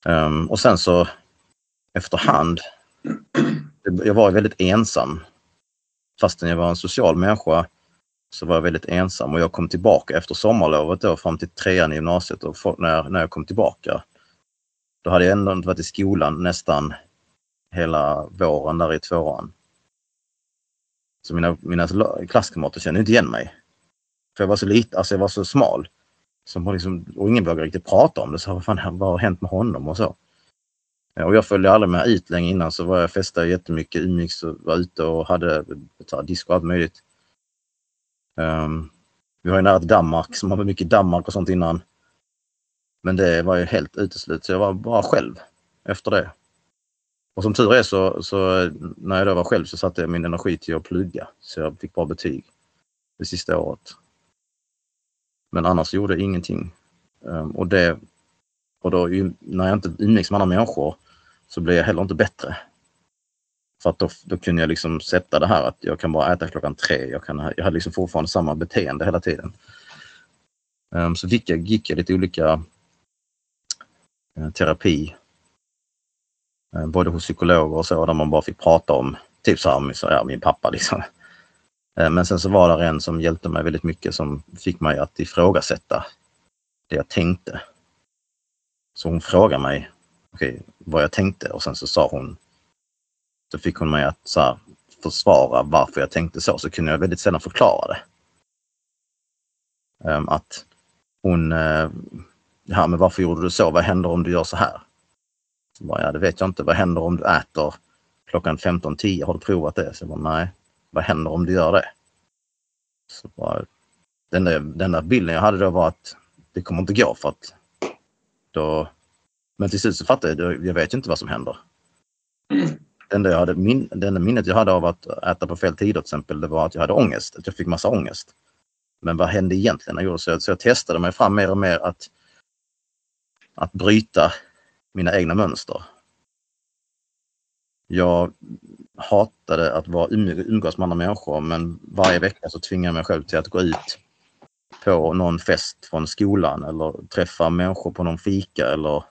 Um, och sen så efterhand. Jag var väldigt ensam. Fastän jag var en social människa så var jag väldigt ensam och jag kom tillbaka efter sommarlovet då fram till trean i gymnasiet och för, när, när jag kom tillbaka. Då hade jag ändå inte varit i skolan nästan hela våren där i tvåan. Så mina, mina klasskamrater kände inte igen mig. För jag var så liten, alltså jag var så smal. Som liksom, och ingen vågade riktigt prata om det. Så vad fan vad har hänt med honom och så. Eh, och jag följde aldrig med ut länge innan så var jag festade jättemycket, umgicks och var ute och hade disco och allt möjligt. Um, vi har ju nära till Danmark som har mycket Danmark och sånt innan. Men det var ju helt uteslutet så jag var bara själv efter det. Och som tur är så, så när jag då var själv så satte jag min energi till att plugga så jag fick bra betyg det sista året. Men annars gjorde jag ingenting. Um, och det och då när jag inte umgicks med andra människor så blev jag heller inte bättre. För att då, då kunde jag liksom sätta det här att jag kan bara äta klockan tre. Jag, kan, jag hade liksom fortfarande samma beteende hela tiden. Um, så gick jag, gick jag lite olika uh, terapi. Uh, både hos psykologer och så där man bara fick prata om typ så här, så, ja, min pappa liksom. Uh, men sen så var det en som hjälpte mig väldigt mycket som fick mig att ifrågasätta det jag tänkte. Så hon frågade mig okay, vad jag tänkte och sen så sa hon så fick hon mig att så här, försvara varför jag tänkte så, så kunde jag väldigt sällan förklara det. Um, att hon, uh, ja men varför gjorde du så? Vad händer om du gör så här? Så bara, ja det vet jag inte. Vad händer om du äter klockan 15.10? Har du provat det? Så jag bara, nej. Vad händer om du gör det? Så bara, den, där, den där bilden jag hade då var att det kommer inte gå för att då... Men till slut så fattade jag, jag vet inte vad som händer. Mm enda, jag hade, min, det enda minnet jag hade av att äta på fel tider till exempel, det var att jag hade ångest. Att jag fick massa ångest. Men vad hände egentligen när jag gjorde så? Så jag testade mig fram mer och mer att, att bryta mina egna mönster. Jag hatade att vara umgås med andra människor men varje vecka så tvingade jag mig själv till att gå ut på någon fest från skolan eller träffa människor på någon fika eller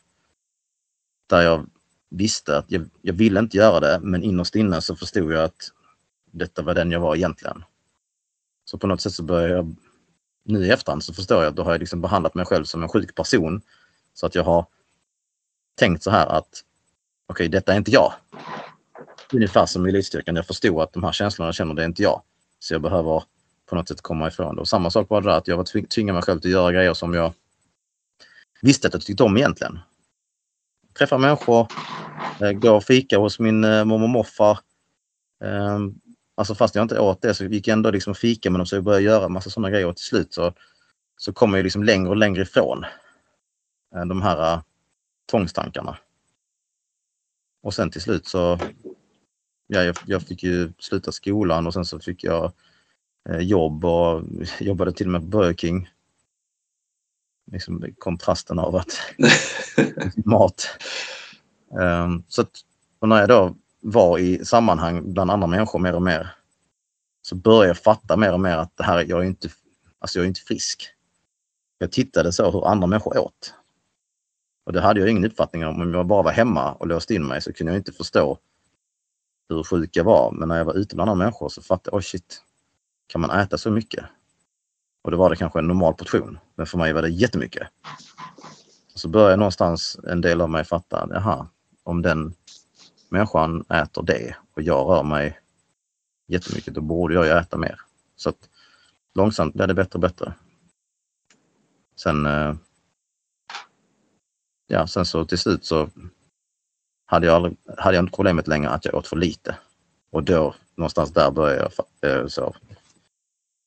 där jag visste att jag, jag ville inte göra det, men innerst inne så förstod jag att detta var den jag var egentligen. Så på något sätt så började jag, nu i efterhand så förstår jag att då har jag liksom behandlat mig själv som en sjuk person. Så att jag har tänkt så här att okej, okay, detta är inte jag. Ungefär som i elitstyrkan, jag förstod att de här känslorna jag känner, det är inte jag. Så jag behöver på något sätt komma ifrån det. Och samma sak var det där att jag var tvingad mig själv till att göra grejer som jag visste att jag tyckte om egentligen träffa människor, eh, gå och fika hos min eh, mormor och morfar. Ehm, alltså fast jag inte åt det så gick jag ändå liksom och fika med dem så jag började göra massa sådana grejer och till slut så, så kom jag liksom längre och längre ifrån eh, de här eh, tvångstankarna. Och sen till slut så, ja, jag, jag fick ju sluta skolan och sen så fick jag jobb och jobbade till och med på Burger King liksom kontrasten av att mat. Um, så att, och när jag då var i sammanhang bland andra människor mer och mer så började jag fatta mer och mer att det här, jag är inte, alltså jag är inte frisk. Jag tittade så hur andra människor åt. Och det hade jag ingen uppfattning om. Om jag bara var hemma och låste in mig så kunde jag inte förstå hur sjuk jag var. Men när jag var ute bland andra människor så fattade jag, oh shit, kan man äta så mycket? Och då var det kanske en normal portion. Men för mig var det jättemycket. så börjar någonstans en del av mig fatta, jaha, om den människan äter det och jag rör mig jättemycket, då borde jag ju äta mer. Så att långsamt blir det bättre och bättre. Sen, eh, ja, sen så till slut så hade jag, aldrig, hade jag inte problemet längre att jag åt för lite. Och då någonstans där började jag eh, så.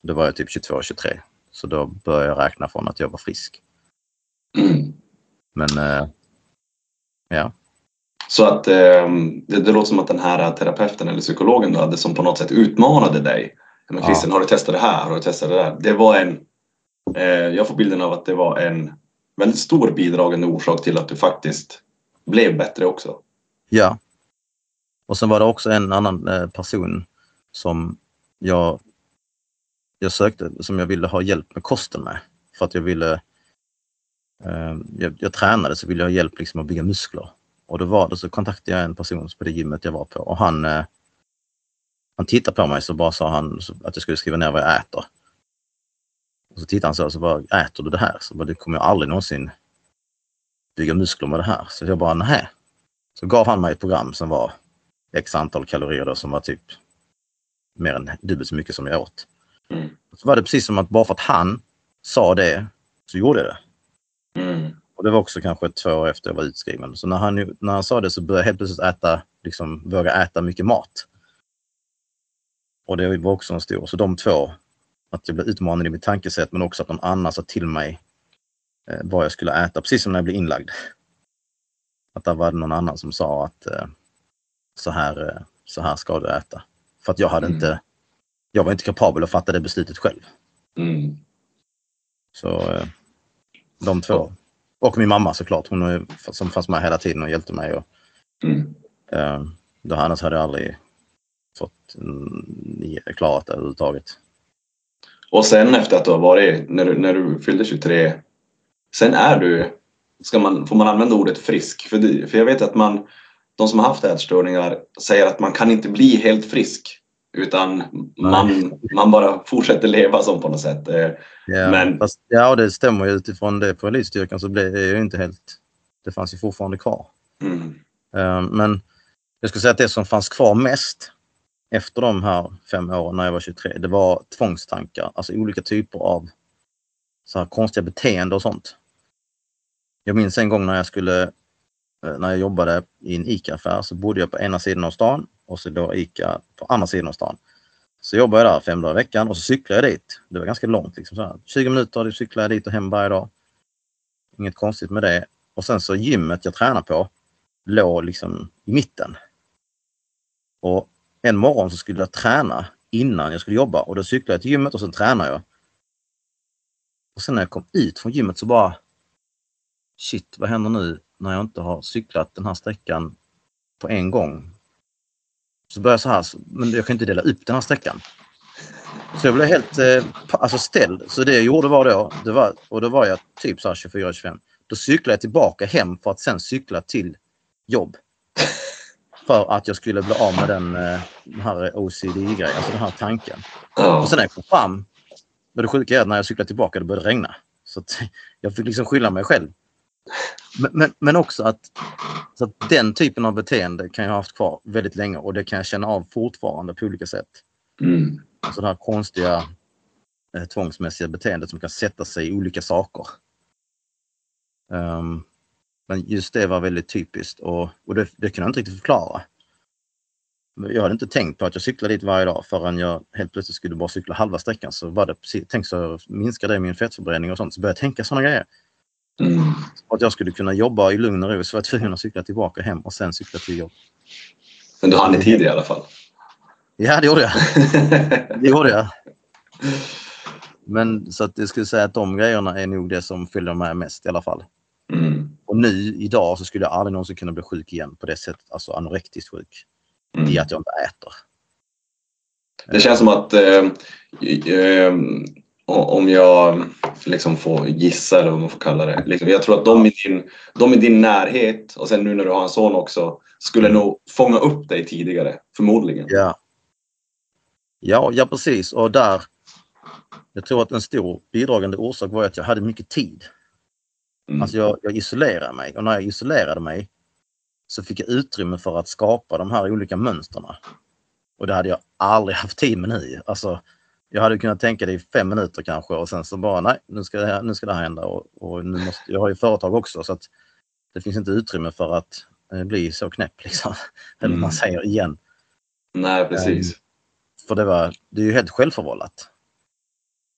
Då var jag typ 22-23. Så då började jag räkna från att jag var frisk. Men eh, ja, Så att eh, det, det låter som att den här terapeuten eller psykologen du hade som på något sätt utmanade dig. Men Ja. Christian, har du testat det här? Har du testat det där? Det var en, eh, jag får bilden av att det var en väldigt stor bidragande orsak till att du faktiskt blev bättre också. Ja. Och sen var det också en annan eh, person som jag, jag sökte, som jag ville ha hjälp med kosten med. För att jag ville, eh, jag, jag tränade så ville jag ha hjälp liksom att bygga muskler. Och då var det så kontaktade jag en person på det gymmet jag var på och han, eh, han tittade på mig så bara sa han att jag skulle skriva ner vad jag äter. Och så tittade han så och så bara, äter du det här? Så bara, det kommer jag aldrig någonsin bygga muskler med det här. Så jag bara, nej. Så gav han mig ett program som var x antal kalorier då, som var typ mer än dubbelt så mycket som jag åt. Mm. Så var det precis som att bara för att han sa det så gjorde jag det. Mm. Och det var också kanske två år efter jag var utskriven. Så när han, när han sa det så började jag helt plötsligt äta, liksom våga äta mycket mat. Och det var också en stor, så de två, att jag blev utmanad i mitt tankesätt men också att någon annan sa till mig eh, vad jag skulle äta, precis som när jag blev inlagd. Att där var det någon annan som sa att eh, så, här, eh, så här ska du äta. För att jag hade Mm. inte, jag var inte kapabel att fatta det beslutet själv. Mm. Så eh, de två. Och min mamma såklart, hon är, som fanns med hela tiden och hjälpte mig. Och, Mm. eh, då annars hade jag aldrig fått mm, klarat det överhuvudtaget. Och sen efter att du har varit, när du, när du fyllde 23, sen är du, ska man, får man använda ordet frisk? För, för jag vet att man, de som har haft ätstörningar säger att man kan inte bli helt frisk. Utan man, man bara fortsätter leva som på något sätt. Eh, Ja, Men- fast, ja, det stämmer ju utifrån det på elitstyrkan så blev det ju inte helt... Det fanns ju fortfarande kvar. Mm. Eh, Men jag skulle säga att det som fanns kvar mest efter de här fem åren när jag var 23, det var tvångstankar. Alltså olika typer av så här konstiga beteende och sånt. Jag minns en gång när jag skulle, eh, när jag jobbade i en ICA-affär så bodde jag på ena sidan av stan och så låg ICA på andra sidan av stan. Så jobbade jag där fem dagar i veckan och så cyklade jag dit. Det var ganska långt, liksom så här. 20 minuter cyklade jag dit och hem varje dag. Inget konstigt med det. Och sen så gymmet jag tränar på låg liksom i mitten. Och en morgon så skulle jag träna innan jag skulle jobba och då cyklade jag till gymmet och sen tränade jag. Och sen när jag kom ut från gymmet så bara Shit, vad händer nu när jag inte har cyklat den här sträckan på en gång? Så började jag så här, men jag kan inte dela upp den här sträckan. Så jag blev helt eh, alltså ställd. Så det jag gjorde var då, det var, och då var jag typ så här 24-25. Då cyklade jag tillbaka hem för att sen cykla till jobb. För att jag skulle bli av med den, eh, den här OCD-grejen, alltså den här tanken. Och sen när jag kom fram, var det sjuka är att när jag cyklade tillbaka det började regna. Så jag fick liksom skylla mig själv. Men, men, men också att, så att den typen av beteende kan jag ha haft kvar väldigt länge och det kan jag känna av fortfarande på olika sätt. Mm. Alltså det här konstiga eh, tvångsmässiga beteendet som kan sätta sig i olika saker. Ehm, men just det var väldigt typiskt och, och det, det kunde jag inte riktigt förklara. Jag hade inte tänkt på att jag cyklade dit varje dag förrän jag helt plötsligt skulle bara cykla halva sträckan. Så var det precis, tänk så minskar det min fettförbränning och sånt. Så började jag tänka sådana grejer. Mm. Att jag skulle kunna jobba i lugn och ro så var jag tvungen att cykla tillbaka hem och sen cykla till jobb. Men du hann i tid i alla fall. Ja, det gjorde jag. Det gjorde jag. Men så att jag skulle säga att de grejerna är nog det som följer med mest i alla fall. Mm. Och nu idag så skulle jag aldrig någonsin kunna bli sjuk igen på det sättet, alltså anorektiskt sjuk. I Mm. att jag inte äter. Det känns som att eh, eh, om jag liksom får gissa eller vad man får kalla det. Liksom, jag tror att de i, din, de i din närhet och sen nu när du har en son också skulle nog fånga upp dig tidigare, förmodligen. Ja. Ja, ja precis. Och där, jag tror att en stor bidragande orsak var att jag hade mycket tid. Mm. Alltså jag, jag isolerade mig och när jag isolerade mig så fick jag utrymme för att skapa de här olika mönstren. Och det hade jag aldrig haft tid med nu. Alltså, jag hade kunnat tänka det i fem minuter kanske och sen så bara nej, nu ska det här, nu ska det här hända. Och, och nu måste, jag har ju företag också så att det finns inte utrymme för att eh, bli så knäpp liksom. Eller Mm. man säger igen. Nej, precis. För det, var, det är ju helt självförvållat.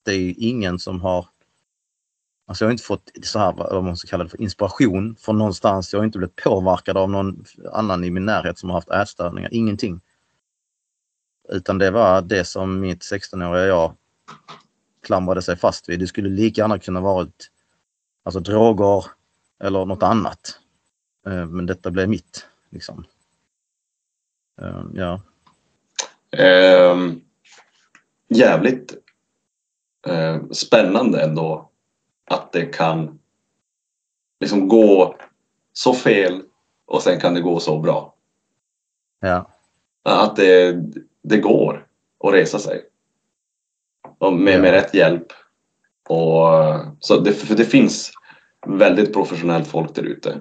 Det är ju ingen som har... Alltså jag har inte fått så här, vad man ska kalla det för, inspiration från någonstans. Jag har inte blivit påverkad av någon annan i min närhet som har haft ätstörningar. Ingenting. Utan det var det som mitt 16-åriga jag klamrade sig fast vid. Det skulle lika gärna kunna varit alltså droger eller något annat. Eh, Men detta blev mitt. Liksom. Eh, Ja, Ehm, jävligt eh, spännande ändå att det kan liksom gå så fel och sen kan det gå så bra. ja, Att det, det går att resa sig. Och med, med rätt hjälp. Och, så det, för det finns väldigt professionellt folk där ute.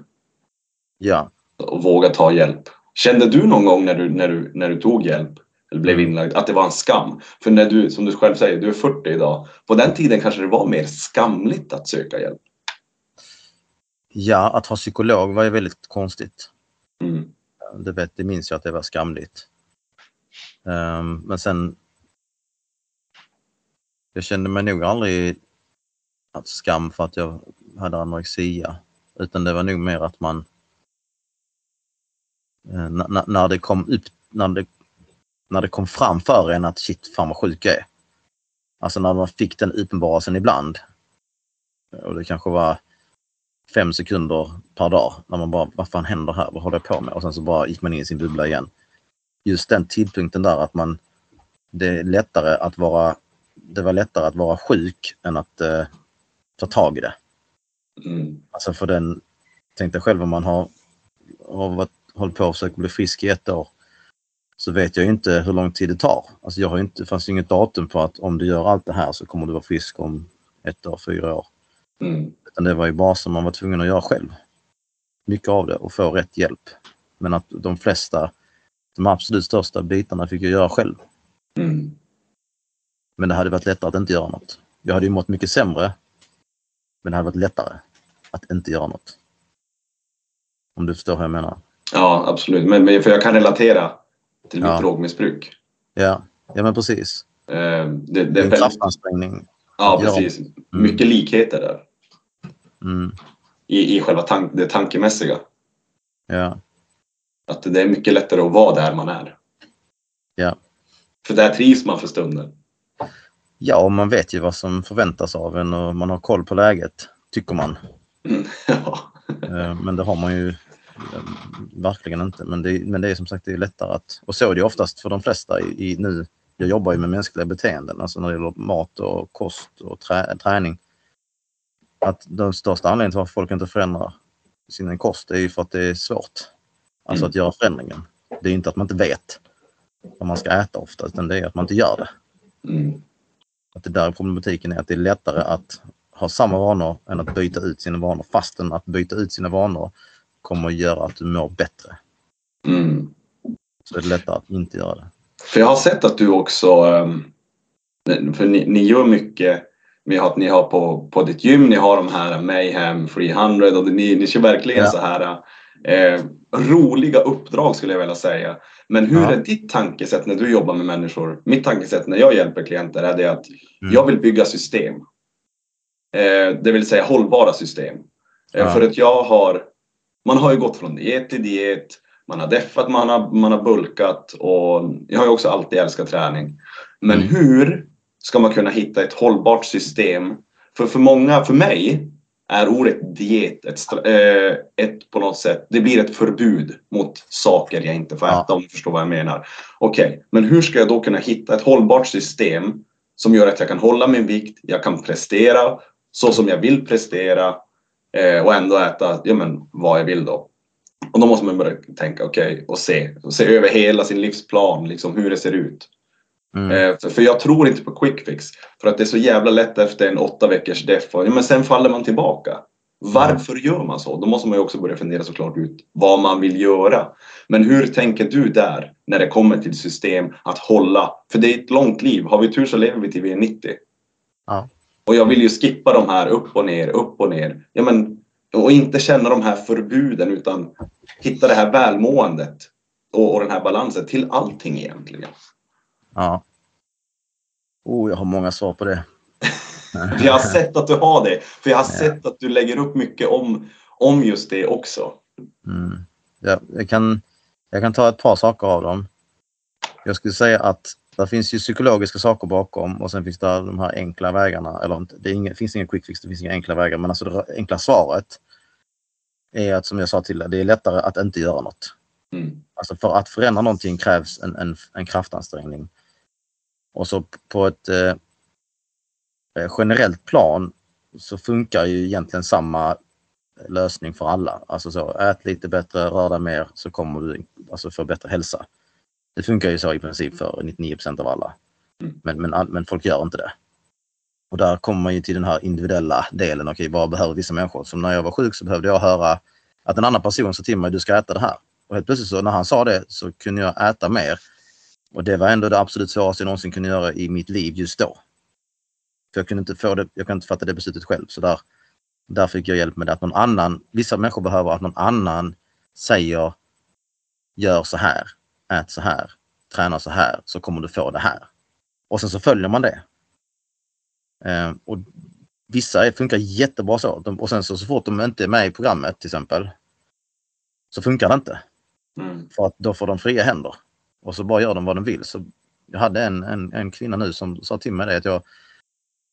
ja. Och våga ta hjälp. Kände du någon gång när du, när du, när du tog hjälp eller blev Mm. inlagd att det var en skam? För när du, som du själv säger, du är 40 idag. På den tiden kanske det var mer skamligt att söka hjälp. Ja, att ha psykolog var ju väldigt konstigt. Mm. Det, vet, det minns jag att det var skamligt. Um, men sen... Jag kände mig nog aldrig att skam för att jag hade anorexia. Utan det var nog mer att man... Eh, när det kom upp, när det, när det kom fram för en att shit, fan vad sjuk jag är. Alltså när man fick den uppenbarelsen ibland. Och det kanske var fem sekunder per dag när man bara, vad fan händer här? Vad håller jag på med? Och sen så bara gick man in i sin bubbla igen. Just den tidpunkten där att man, det är lättare att vara, det var lättare att vara sjuk än att eh, ta tag i det. Mm. Alltså för den, tänk dig själv om man har, har varit, hållit på och försökt bli frisk i ett år. Så vet jag inte hur lång tid det tar. Alltså jag har inte, det fanns inget datum på att om du gör allt det här så kommer du vara frisk om ett år, fyra år. Mm. Utan det var ju bara som man var tvungen att göra själv. Mycket av det och få rätt hjälp. Men att de flesta, de absolut största bitarna fick jag göra själv. Mm. Men det hade varit lättare att inte göra något. Jag hade ju mått mycket sämre. Men det hade varit lättare att inte göra något. Om du förstår hur jag menar. Ja, absolut. Men, men för jag kan relatera till mitt Ja. drogmissbruk. Ja, ja men precis. Eh, det, det är en kraftansträngning. ja, precis. Mycket likheter där. Mm, I, i själva tank, det tankemässiga. ja, Att det är mycket lättare att vara där man är. Ja. För där trivs man för stunden. ja, och man vet ju vad som förväntas av en och man har koll på läget, tycker man. Mm. Ja. Eh, Men det har man ju eh, verkligen inte. Men det, men det är som sagt det är lättare att... Och så är det oftast för de flesta i, i nu. Jag jobbar ju med mänskliga beteenden, alltså när det gäller mat och kost och trä, träning. Att den största anledningen till varför folk inte förändrar sin kost är ju för att det är svårt. Alltså Mm. att göra förändringen. Det är inte att man inte vet vad man ska äta ofta, utan det är att man inte gör det. Mm. Att det där problematiken är att det är lättare att ha samma vanor än att byta ut sina vanor. Fastän att byta ut sina vanor kommer att göra att du mår bättre. Mm. Så är det lättare att inte göra det. För jag har sett att du också, ehm, för ni, ni gör mycket, ni har, ni har på, på ditt gym, ni har de här Mayhem 300 och ni, ni kör verkligen Ja. så här eh, roliga uppdrag skulle jag vilja säga. Men hur Ja. är ditt tankesätt när du jobbar med människor? Mitt tankesätt när jag hjälper klienter är det att Mm. jag vill bygga system. Eh, det vill säga hållbara system. Eh, Ja. För att jag har, man har ju gått från diet till diet, man har deffat, man har, man har bulkat och jag har ju också alltid älskat träning. Men Mm. hur ska man kunna hitta ett hållbart system? För för många, för mig, är ordet diet ett, eh, ett på något sätt, det blir ett förbud mot saker jag inte får Ja. äta om du förstår vad jag menar. Okej, men hur ska jag då kunna hitta ett hållbart system som gör att jag kan hålla min vikt, jag kan prestera så som jag vill prestera eh, och ändå äta ja, men, vad jag vill då. Och då måste man börja tänka, okej, och se, och se över hela sin livsplan, liksom hur det ser ut. Mm. Eh, för, för jag tror inte på quick fix. För att det är så jävla lätt efter en åtta veckors def och ja, men sen faller man tillbaka. Varför gör man så? Då måste man ju också börja fundera såklart ut vad man vill göra. Men hur tänker du där när det kommer till system att hålla? För det är ett långt liv. Har vi tur så lever vi till vi är 90. Ja. Och jag vill ju skippa de här upp och ner, upp och ner. Ja, men, och inte känna de här förbuden utan hitta det här välmåendet och, och den här balansen till allting egentligen. Ja. Oh, jag har många svar på det. Jag har sett att du har det. För jag har sett att du lägger upp mycket om, om just det också. Mm. Ja, jag, kan, jag kan ta ett par saker av dem. Jag skulle säga att det finns ju psykologiska saker bakom och sen finns det de här enkla vägarna. Eller det inga, finns ingen quick fix, det finns inga enkla vägar. Men alltså det enkla svaret är att som jag sa till dig, det är lättare att inte göra något. Mm. Alltså för att förändra någonting krävs en, en, en kraftansträngning. Och så på ett eh, eh, generellt plan så funkar ju egentligen samma lösning för alla. Alltså så, ät lite bättre, rör dig mer så kommer du alltså få bättre hälsa. Det funkar ju så i princip för 99% av alla. Mm. Men, men, men folk gör inte det. Och där kommer man ju till den här individuella delen. Okej, vad behöver vissa människor? Som när jag var sjuk så behövde jag höra att en annan person sa till mig, du ska äta det här. Och helt plötsligt så när han sa det så kunde jag äta mer. Och det var ändå det absolut svåraste jag någonsin kunde göra i mitt liv just då. För jag kunde inte få det, jag kunde inte fatta det beslutet själv. Så där, där fick jag hjälp med det. Att någon annan, vissa människor behöver att någon annan säger gör så här, ät så här, träna så här så kommer du få det här. Och sen så följer man det. Eh, och vissa funkar jättebra så. De, och sen så, så fort de inte är med i programmet till exempel så funkar det inte. Mm. För att då får de fria händer. Och så bara gör de vad de vill. Så jag hade en, en, en kvinna nu som sa till mig det att jag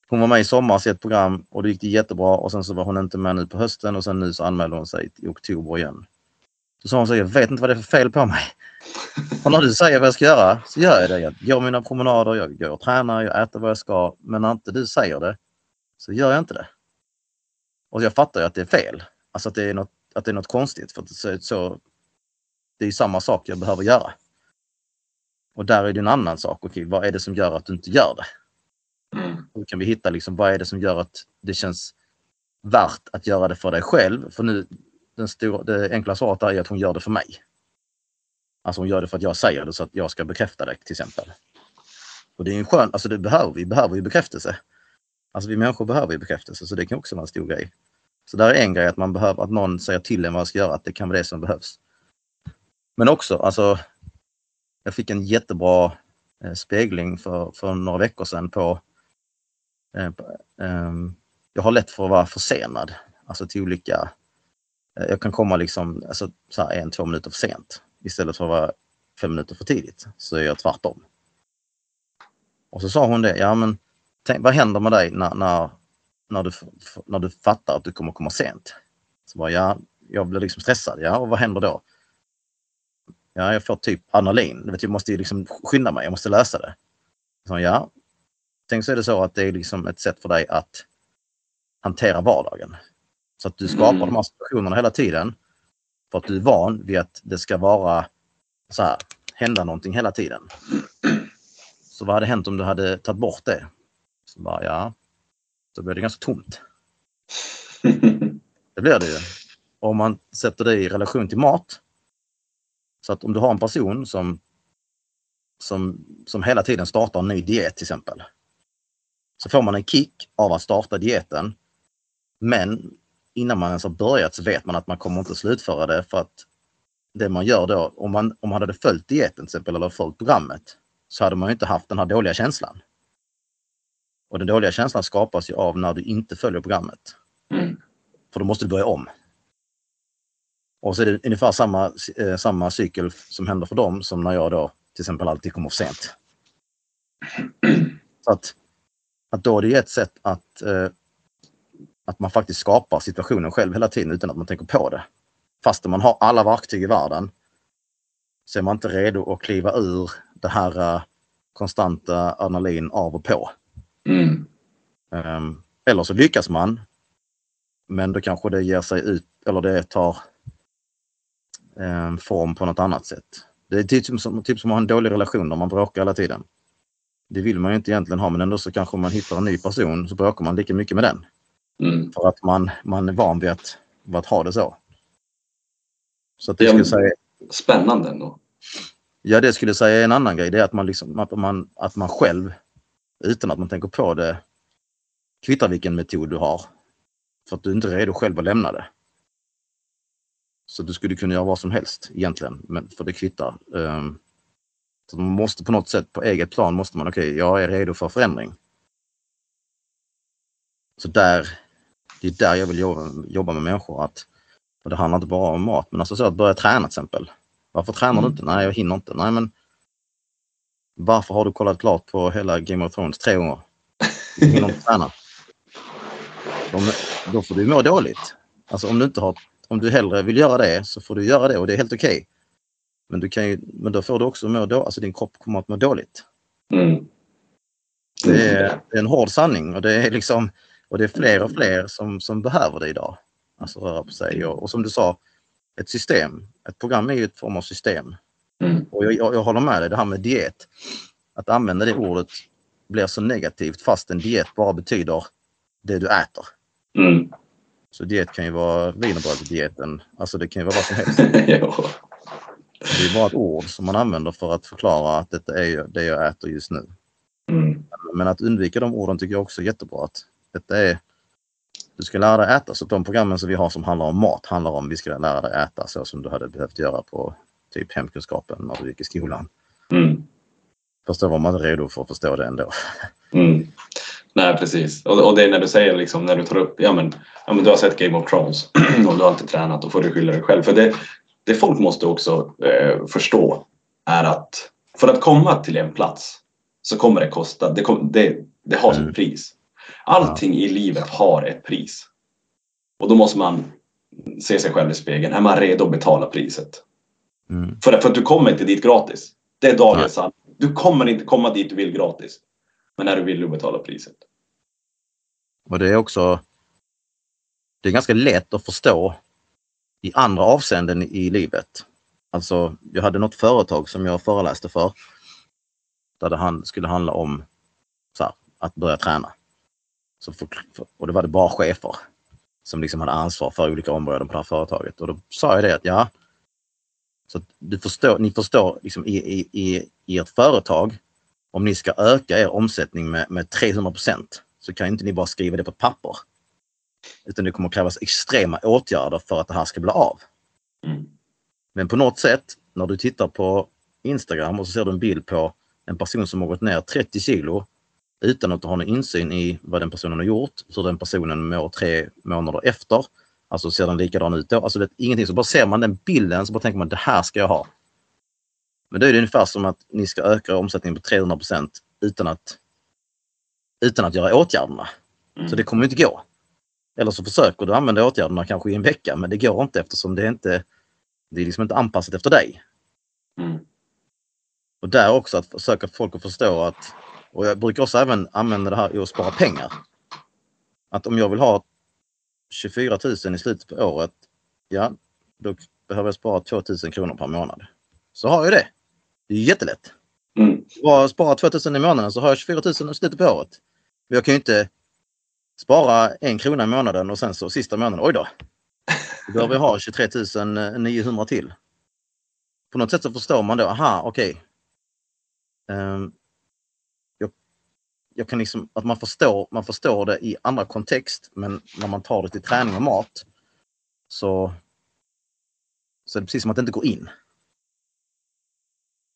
hon var med i somras i ett program och det gick det jättebra och sen så var hon inte med nu på hösten och sen nu så anmälde hon sig i oktober igen. Då sa hon så jag vet inte vad det är för fel på mig. Och när du säger vad jag ska göra så gör jag det. Jag går mina promenader, jag går och tränar, jag äter vad jag ska. Men när inte du säger det så gör jag inte det. Och jag fattar ju att det är fel. Alltså att det är något, att det är något konstigt. För att så, så, det är ju samma sak jag behöver göra. Och där är det en annan sak. Okej, vad är det som gör att du inte gör det? Mm. Då kan vi hitta liksom, vad är det som gör att det känns värt att göra det för dig själv? För nu, den stora, det enkla svaret är att hon gör det för mig. Alltså hon gör det för att jag säger det så att jag ska bekräfta det till exempel. Och det är en skön, alltså det behöver vi, behöver ju bekräftelse. Alltså vi människor behöver ju bekräftelse så det kan också vara en stor grej. Så där är en grej att man behöver att någon säger till en vad man ska göra, att det kan vara det som behövs. Men också, alltså jag fick en jättebra eh, spegling för, för några veckor sedan på eh, ehm, jag har lätt för att vara försenad. Alltså till olika... eh, Jag kan komma liksom alltså, så här en, två minuter för sent. Istället för att vara fem minuter för tidigt så är jag tvärtom. Och så sa hon det, ja men tänk, vad händer med dig när, när, när, du, när du fattar att du kommer komma sent? Så bara, ja, jag blir liksom stressad. Ja, och vad händer då? Ja, jag får typ adrenalin. Vet, jag måste ju liksom skynda mig, jag måste lösa det. Så, ja, Tänk så är det så att det är liksom ett sätt för dig att hantera vardagen. Så att du skapar Mm. de här situationerna hela tiden. För att du är van vid att det ska vara så här, hända någonting hela tiden. Så vad hade hänt om du hade tagit bort det? Så bara, ja, då blir det ganska tomt. Det blir det ju. Och om man sätter det i relation till mat. Så att om du har en person som, som, som hela tiden startar en ny diet till exempel. Så får man en kick av att starta dieten. Men innan man ens har börjat så vet man att man kommer inte slutföra det för att det man gör då, om man, om man hade följt dieten till exempel eller följt programmet så hade man ju inte haft den här dåliga känslan. Och den dåliga känslan skapas ju av när du inte följer programmet. Mm. För då måste du börja om. Och så är det ungefär samma, eh, samma cykel som händer för dem som när jag då till exempel alltid kommer för sent. Så att, att då är det ett sätt att, eh, att man faktiskt skapar situationen själv hela tiden utan att man tänker på det. Fast man har alla verktyg i världen så är man inte redo att kliva ur det här eh, konstanta adrenalin av och på. Mm. Ehm, eller så lyckas man. Men då kanske det ger sig ut eller det tar en form på något annat sätt. Det är typ som, typ som att ha en dålig relation där man bråkar hela tiden. Det vill man ju inte egentligen ha men ändå så kanske man hittar en ny person så bråkar man lika mycket med den. Mm. För att man, man är van vid att, vid att ha det så. Så det skulle men- säga, Spännande ändå. ja, det skulle säga en annan grej. Det är att man, liksom, att man, att man själv, utan att man tänker på det, kvittar vilken metod du har. För att du inte är redo själv att lämna det. Så du skulle kunna göra vad som helst egentligen, men för det kvittar. Ehm, Så man måste på något sätt, på eget plan, måste man, okej, jag är redo för förändring. Så där, det är där jag vill jobba, jobba med människor. Att, och det handlar inte bara om mat, men alltså så att börja träna till exempel. Varför tränar du Mm. inte? Nej, jag hinner inte. Nej, men varför har du kollat klart på hela Game of Thrones tre gånger? Du hinner inte träna. Då, då får du må dåligt. Alltså om du inte har, om du hellre vill göra det så får du göra det och det är helt okej. Men, du kan ju, men då får du också må dåligt, alltså din kropp kommer att må dåligt. Mm. Det är, det är en hård sanning och det är liksom och det är fler och fler som, som behöver det idag. Alltså röra på sig och, och som du sa, ett system. Ett program är ju ett form av system. Mm. Och jag, jag, jag håller med dig, det här med diet. Att använda det ordet blir så negativt fast en diet bara betyder det du äter. Mm. Så diet kan ju vara wienerbrödsdieten, alltså det kan ju vara vad som helst. Det är bara ett ord som man använder för att förklara att detta är det jag äter just nu. Mm. Men att undvika de orden tycker jag också är jättebra. Att detta är, du ska lära dig äta. Så de programmen som vi har som handlar om mat handlar om vi ska lära dig äta så som du hade behövt göra på typ hemkunskapen när du gick i skolan. Mm. Förstår man är redo för att förstå det ändå. Mm. Nej, precis. Och, och det är när du säger liksom, när du tar upp, ja men, ja men du har sett Game of Thrones och du har inte tränat, då får du skylla dig själv. För det, det folk måste också eh, förstå är att för att komma till en plats så kommer det kosta, det, kom, det, det har sitt Mm. pris. Allting i livet har ett pris. Och då måste man se sig själv i spegeln. Är man redo att betala priset? Mm. För, för att du kommer inte dit gratis. Det är dagens sanning. Du kommer inte komma dit du vill gratis. Men är du villig att betala priset. Och det är också det är ganska lätt att förstå i andra avseenden i livet. Alltså, jag hade något företag som jag föreläste för. Där det skulle handla om så här, att börja träna. Så för, för, och det var det bara chefer som liksom hade ansvar för olika områden på det här företaget. Och då sa jag det att ja, så att du förstår, ni förstår liksom i, i, i, i ert företag, om ni ska öka er omsättning med, med 300% så kan inte ni bara skriva det på ett papper. Utan det kommer krävas extrema åtgärder för att det här ska bli av. Mm. Men på något sätt, när du tittar på Instagram och så ser du en bild på en person som har gått ner 30 kilo utan att du har någon insyn i vad den personen har gjort, hur den personen mår tre månader efter. Alltså ser den likadan ut då? Alltså det är ingenting. Så bara ser man den bilden så bara tänker man det här ska jag ha. Men det är det ungefär som att ni ska öka omsättningen på 300 utan att, utan att göra åtgärderna. Mm. Så det kommer inte gå. Eller så försöker du använda åtgärderna kanske i en vecka men det går inte eftersom det är inte det är liksom inte anpassat efter dig. Mm. Och där också att försöka få folk att förstå att, och jag brukar också även använda det här i att spara pengar. Att om jag vill ha 24 000 i slutet på året, ja, då behöver jag spara 2 000 kronor per månad. Så har jag det. Det är jättelätt. Mm. Bara spara 2 000 i månaden så har jag 24 000 i slutet på året. Men jag kan ju inte spara en krona i månaden och sen så sista månaden, oj då. Då behöver jag ha 23 900 till. På något sätt så förstår man då, aha, okej. Ehm, jag, jag kan liksom, att man förstår, man förstår det i andra kontext, men när man tar det till träning och mat så, så är det precis som att det inte går in.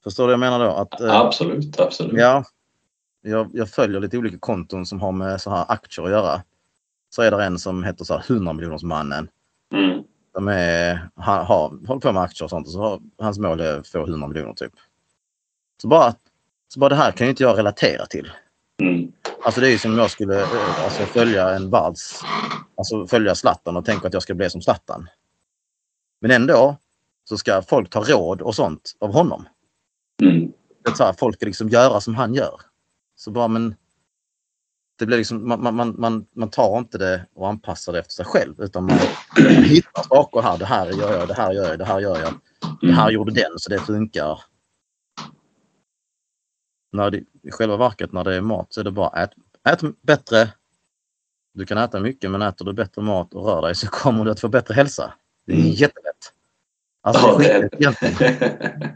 Förstår du vad jag menar då? Att, eh, Absolut, absolut. Ja. Jag, jag följer lite olika konton som har med så här aktier att göra. Så är det en som heter så här 100 miljoners mannen. Mm. De är, han har, håller på med aktier och sånt och så har, hans mål är att få 100 miljoner typ. Så bara, så bara det här kan ju inte jag relatera till. Mm. Alltså det är ju som om jag skulle alltså, följa en världs, alltså följa Zlatan och tänka att jag ska bli som Zlatan. Men ändå så ska folk ta råd och sånt av honom. Mm. Så här, folk liksom göra som han gör. Så bara men det blir liksom, man, man- man, man, tar inte det och anpassar det efter sig själv utan man hittar saker här. Det här gör jag, det här gör jag, det här gör jag. Det här gjorde den så det funkar. När det, I själva verket när det är mat så är det bara ät, ät bättre, Du kan äta mycket men äter du bättre mat och rör dig så kommer du att få bättre hälsa. Det är Mm. jättelätt. Alltså det är. I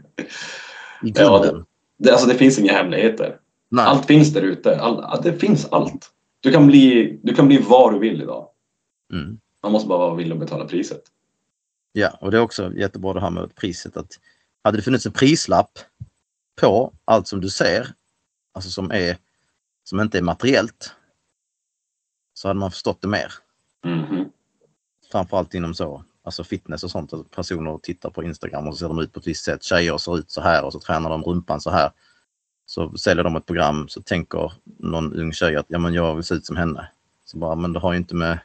Ja, det, alltså det finns inga hemligheter. Nej. Allt finns där ute. All, det finns allt. Du kan, bli, du kan bli vad du vill idag. Mm. Man måste bara vara villig att betala priset. Ja, och det är också jättebra det här med priset. Att hade det funnits en prislapp på allt som du ser, alltså som, är, som inte är materiellt, så hade man förstått det mer. Mhm. Framförallt inom så, alltså fitness och sånt. Att personer tittar på Instagram och så ser de ut på ett visst sätt. Tjejer ser ut så här och så tränar de rumpan så här. Så säljer de ett program så tänker någon ung tjej att ja, men jag vill se ut som henne. Så bara, men det har ju inte med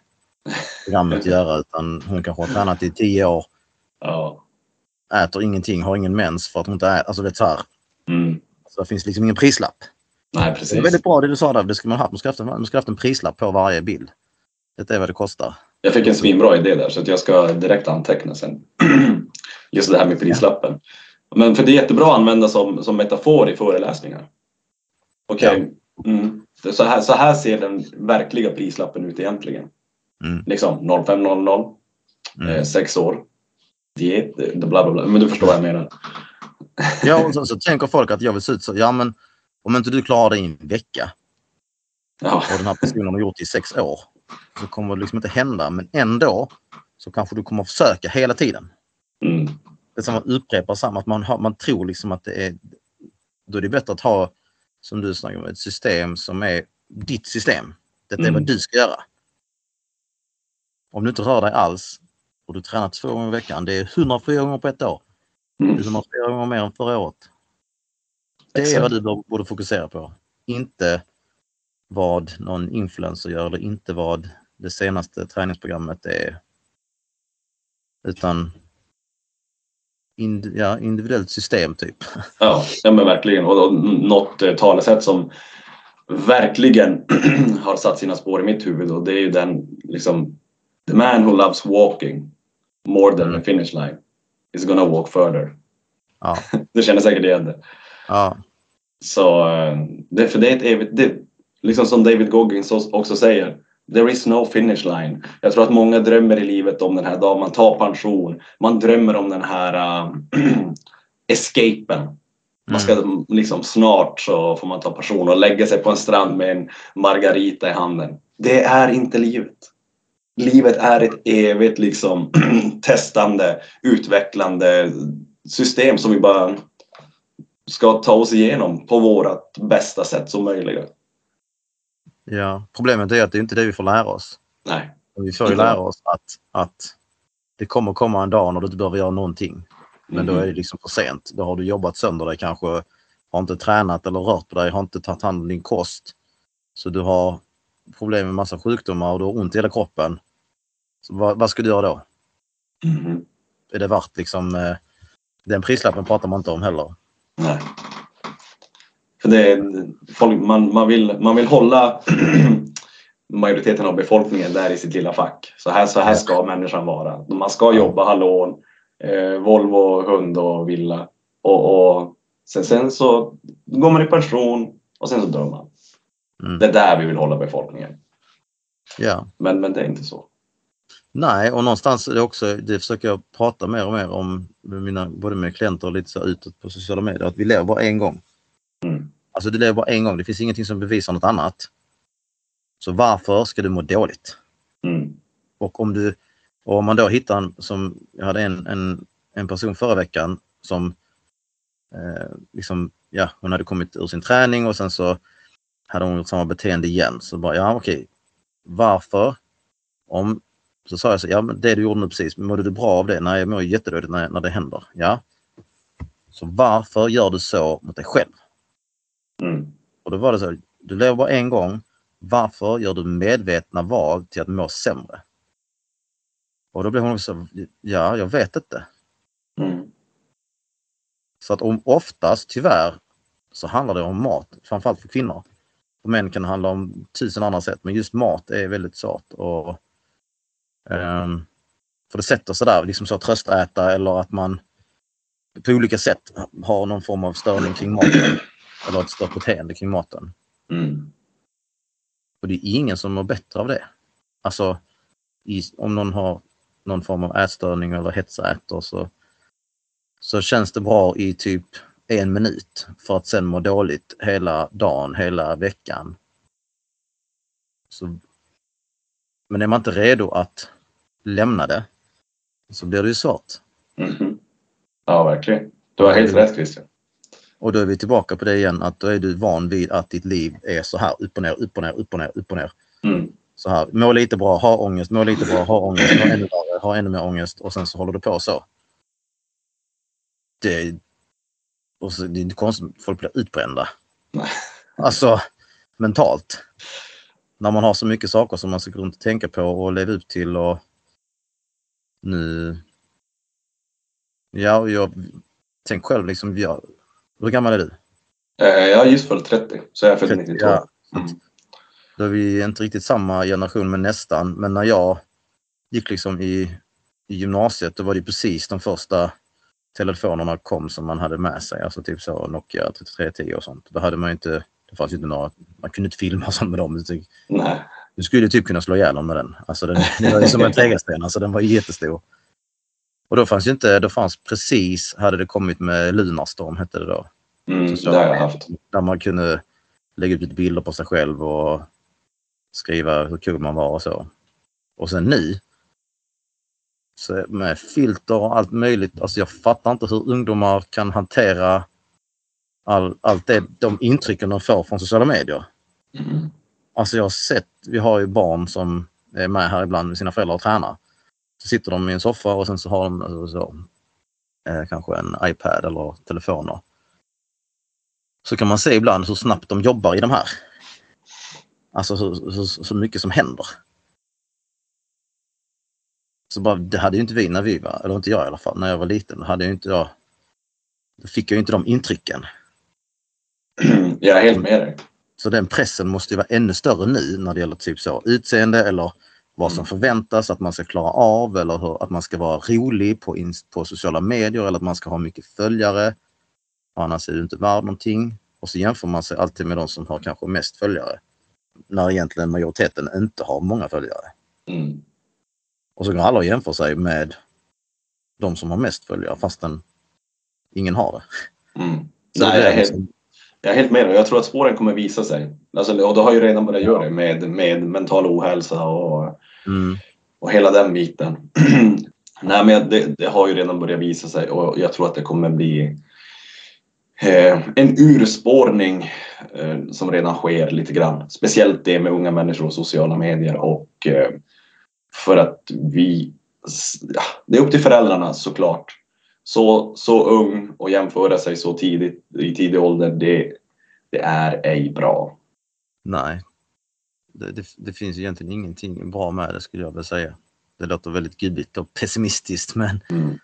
programmet att göra utan hon kanske har tränat i tio år, Ja. äter ingenting, har ingen mens för att hon inte äter. Alltså är så här. Mm. Så det finns liksom ingen prislapp. Nej, Det är precis. väldigt bra det du sa där. Det ska man ha. Man ska ha haft en, man ska ha haft en prislapp på varje bild. Det är vad det kostar. Jag fick en svinbra idé där så att jag ska direkt anteckna sen. Just det här med prislappen. Men för det är jättebra att använda som, som metafor i föreläsningar. Okej, mm. Det är så, här, så här ser den verkliga prislappen ut egentligen. Mm. Liksom 0500, Mm. eh, sex år, diet, eh, bla bla bla. Men du förstår vad jag menar. Ja, och så, så tänker folk att jag vill se ut så. Ja, men om inte du klarar det i en vecka Ja, och den här personen har gjort det i sex år så kommer det liksom inte hända. Men ändå så kanske du kommer försöka hela tiden. mm. Det som att upprepa samma, att man, har, man tror liksom att det är... Då är det bättre att ha, som du snackade om, ett system som är ditt system. Detta är Mm. vad du ska göra. Om du inte rör dig alls och du tränar två gånger i veckan, det är 104 gånger på ett år. Det är Mm. 104 gånger mer än förra året. Det är Exakt. vad du borde fokusera på. Inte vad någon influencer gör eller inte vad det senaste träningsprogrammet är. Utan ind, ja, individuellt system typ. Ja, ja men verkligen. Och, och något eh, talesätt som verkligen har satt sina spår i mitt huvud och det är ju den liksom The man who loves walking more than the finish line is gonna walk further. Ja, Du känner säkert igen det. ja, Så eh, det, för det är ett evigt, det, liksom som David Goggins också säger, there is no finish line. Jag tror att många drömmer i livet om den här dagen man tar pension. Man drömmer om den här äh, escapen. Man ska liksom snart så får man ta pension och lägga sig på en strand med en margarita i handen. Det är inte livet. Livet är ett evigt liksom testande, utvecklande system som vi bara ska ta oss igenom på vårt bästa sätt som möjligt. Ja. Problemet är att det är inte det vi får lära oss. Nej. Vi får ju lära oss att, att det kommer komma en dag när du inte behöver göra någonting. Men då Mhm. är det liksom för sent. Då har du jobbat sönder dig kanske, har inte tränat eller rört på dig, har inte tagit hand om din kost. Så du har problem med massa sjukdomar och du har ont i hela kroppen. Så vad, vad ska du göra då? Mhm. Är det värt liksom... Eh, den prislappen pratar man inte om heller. Nej. Det folk, man, man, vill, man vill hålla majoriteten av befolkningen där i sitt lilla fack. Så här, så här ska människan vara. Man ska jobba, ha lån, eh, Volvo, hund och villa. Och, och sen, sen så går man i pension och sen så dör man. Mm. Det är där vi vill hålla befolkningen. Ja. Men, men det är inte så. Nej, och någonstans är det också, det försöker jag prata mer och mer om, med mina, både med klienter och lite så utåt på sociala medier, att vi lever bara en gång. Mm. Alltså du lever bara en gång, det finns ingenting som bevisar något annat. Så varför ska du må dåligt? Mm. Och om du och om man då hittar en, som, jag hade en, en, en person förra veckan som eh, liksom, ja, hon hade kommit ur sin träning och sen så hade hon gjort samma beteende igen. Så bara, ja okej, varför? Om, så sa jag så, ja men det du gjorde nu precis, mådde du bra av det? Nej, jag mår jättedåligt när, när det händer. Ja. Så varför gör du så mot dig själv? Mm. Och då var det så, du lever bara en gång. Varför gör du medvetna val till att må sämre? Och då blev hon så, ja, jag vet inte. Mm. Så att om oftast, tyvärr, så handlar det om mat, framförallt för kvinnor. För män kan det handla om tusen andra sätt, men just mat är väldigt svårt. Och, ehm, för det sätter sig där, liksom så tröstäta eller att man på olika sätt har någon form av störning kring maten. Eller ett stört beteende kring maten. Mm. Och det är ingen som mår bättre av det. Alltså i, om någon har någon form av ätstörning eller hetsäter så, så känns det bra i typ en minut för att sen må dåligt hela dagen, hela veckan. Så, men är man inte redo att lämna det så blir det ju svårt. Mhm. Ja, verkligen. Du har helt rätt Christian. Och då är vi tillbaka på det igen att då är du van vid att ditt liv är så här upp och ner, upp och ner, upp och ner, upp och ner. Mm. Så här, må lite bra, ha ångest, må lite bra, ha ångest, ha ännu värre, ha ännu mer ångest och sen så håller du på så. Det, och så, det är inte konstigt att folk blir utbrända. Alltså mentalt. När man har så mycket saker som man ska gå runt och tänka på och leva upp till och nu... Ja, jag tänk själv liksom, jag, hur gammal är du? Eh, Jag har just fyllt 30, så jag är född 92. Ja, Mm. Då är vi inte riktigt samma generation men nästan. Men när jag gick liksom i, i gymnasiet då var det precis de första telefonerna kom som man hade med sig. Alltså typ så Nokia 3310 och sånt. Då hade man inte, det fanns ju inte några, man kunde inte filma sånt med dem. Nej. Du skulle typ kunna slå ihjäl dem med den. Alltså den, det var ju som en tegelsten, alltså den var jättestor. Och då fanns ju inte, då fanns precis, hade det kommit med Lunarstorm hette det då. Mm, Så- det har jag haft. Där man kunde lägga ut lite bilder på sig själv och skriva hur cool man var och så. Och sen nu så med filter och allt möjligt. Alltså jag fattar inte hur ungdomar kan hantera all, allt det, de intrycken de får från sociala medier. Mm. Alltså jag har sett, vi har ju barn som är med här ibland med sina föräldrar och tränar. Så sitter de i en soffa och sen så har de alltså, så, eh, kanske en iPad eller telefoner. Så kan man se ibland hur snabbt de jobbar i de här. Alltså så, så, så mycket som händer. Så bara, det hade ju inte vi när vi var, eller inte jag i alla fall, när jag var liten. Då hade ju inte jag, då fick jag ju inte de intrycken. Jag är helt med dig. Så den pressen måste ju vara ännu större nu när det gäller typ så utseende eller vad som Mm. förväntas att man ska klara av eller hur, att man ska vara rolig på, på sociala medier eller att man ska ha mycket följare. Annars är du inte värd någonting. Och så jämför man sig alltid med de som har kanske mest följare. När egentligen majoriteten inte har många följare. Mm. Och så går alla och jämför sig med de som har mest följare fastän ingen har det. Mm. Nej, jag är är, helt, liksom- jag är helt med dig. Jag tror att spåren kommer visa sig. Alltså, och det har ju redan börjat göra det med, med mental ohälsa och, mm, och hela den biten. Nej, men det, det har ju redan börjat visa sig och jag tror att det kommer bli eh, en urspårning eh, som redan sker lite grann. Speciellt det med unga människor och sociala medier och eh, för att vi, ja, det är upp till föräldrarna såklart. Så, så ung och jämföra sig så tidigt i tidig ålder, det, det är ej bra. Nej. Det, det, det finns egentligen ingenting bra med det skulle jag vilja säga. Det låter väldigt gubbigt och pessimistiskt men Mm.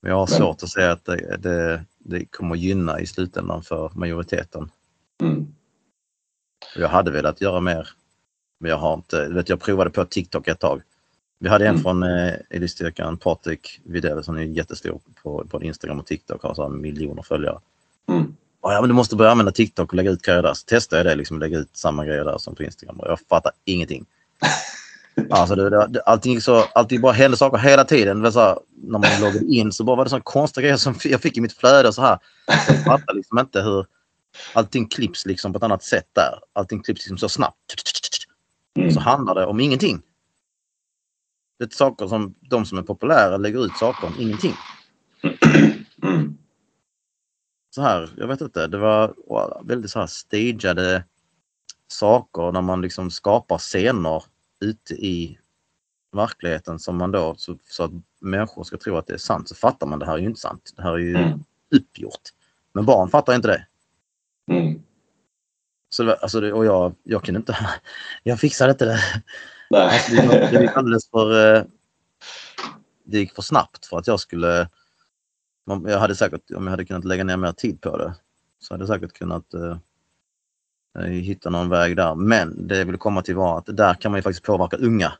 jag har svårt att säga att det, det, det kommer gynna i slutändan för majoriteten. Mm. Jag hade velat göra mer. Men jag har inte, vet, jag provade på TikTok ett tag. Vi hade en Mm. från eh, Elitstyrkan, Patrik Widell, som är jättestor på, på Instagram och TikTok, har så miljoner följare. Mm. "Ja, men du måste börja använda TikTok och lägga ut grejer där. Så testade jag det, liksom lägga ut samma grejer där som på Instagram och jag fattar ingenting. Alltså det, det, allting, så, allting bara hände saker hela tiden. Det så här, när man loggade in så bara var det så konstiga grejer som jag fick i mitt flöde. Så här. Jag fattar liksom inte hur allting klipps liksom på ett annat sätt där. Allting klipps liksom så snabbt. Mm. Så handlar det om ingenting. Det är saker som de som är populära lägger ut saker om ingenting. Mm. Så här, jag vet inte, det var väldigt så här stageade saker när man liksom skapar scener ute i verkligheten som man då, så, så att människor ska tro att det är sant, så fattar man det här är ju inte sant. Det här är ju Mm. uppgjort. Men barn fattar inte det. Mm. Så det var, alltså det, och jag, jag kunde inte, jag fixade inte det. Nej. Alltså, det, gick alldeles för, eh, det gick för snabbt för att jag skulle, jag hade säkert, om jag hade kunnat lägga ner mer tid på det, så hade jag säkert kunnat eh, eh, hitta någon väg där. Men det jag ville komma till var att där kan man ju faktiskt påverka unga.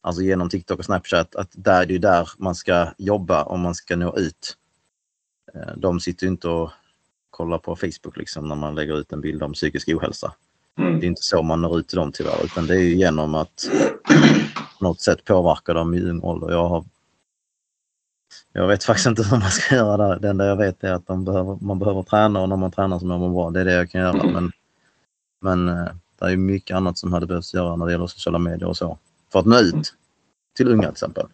Alltså genom TikTok och Snapchat, att där, det är där man ska jobba om man ska nå ut. Eh, De sitter ju inte och kollar på Facebook liksom när man lägger ut en bild om psykisk ohälsa. Mm. Det är inte så man når ut till dem tyvärr, utan det är ju genom att på något sätt påverka dem i ung ålder. Jag, har, jag vet faktiskt inte hur man ska göra det. Det enda jag vet är att behöver, man behöver träna och när man tränar så mår man bra. Det är det jag kan göra. Mm. Men, men eh, det är ju mycket annat som hade behövts göra när det gäller sociala medier och så. För att nå ut till unga till exempel.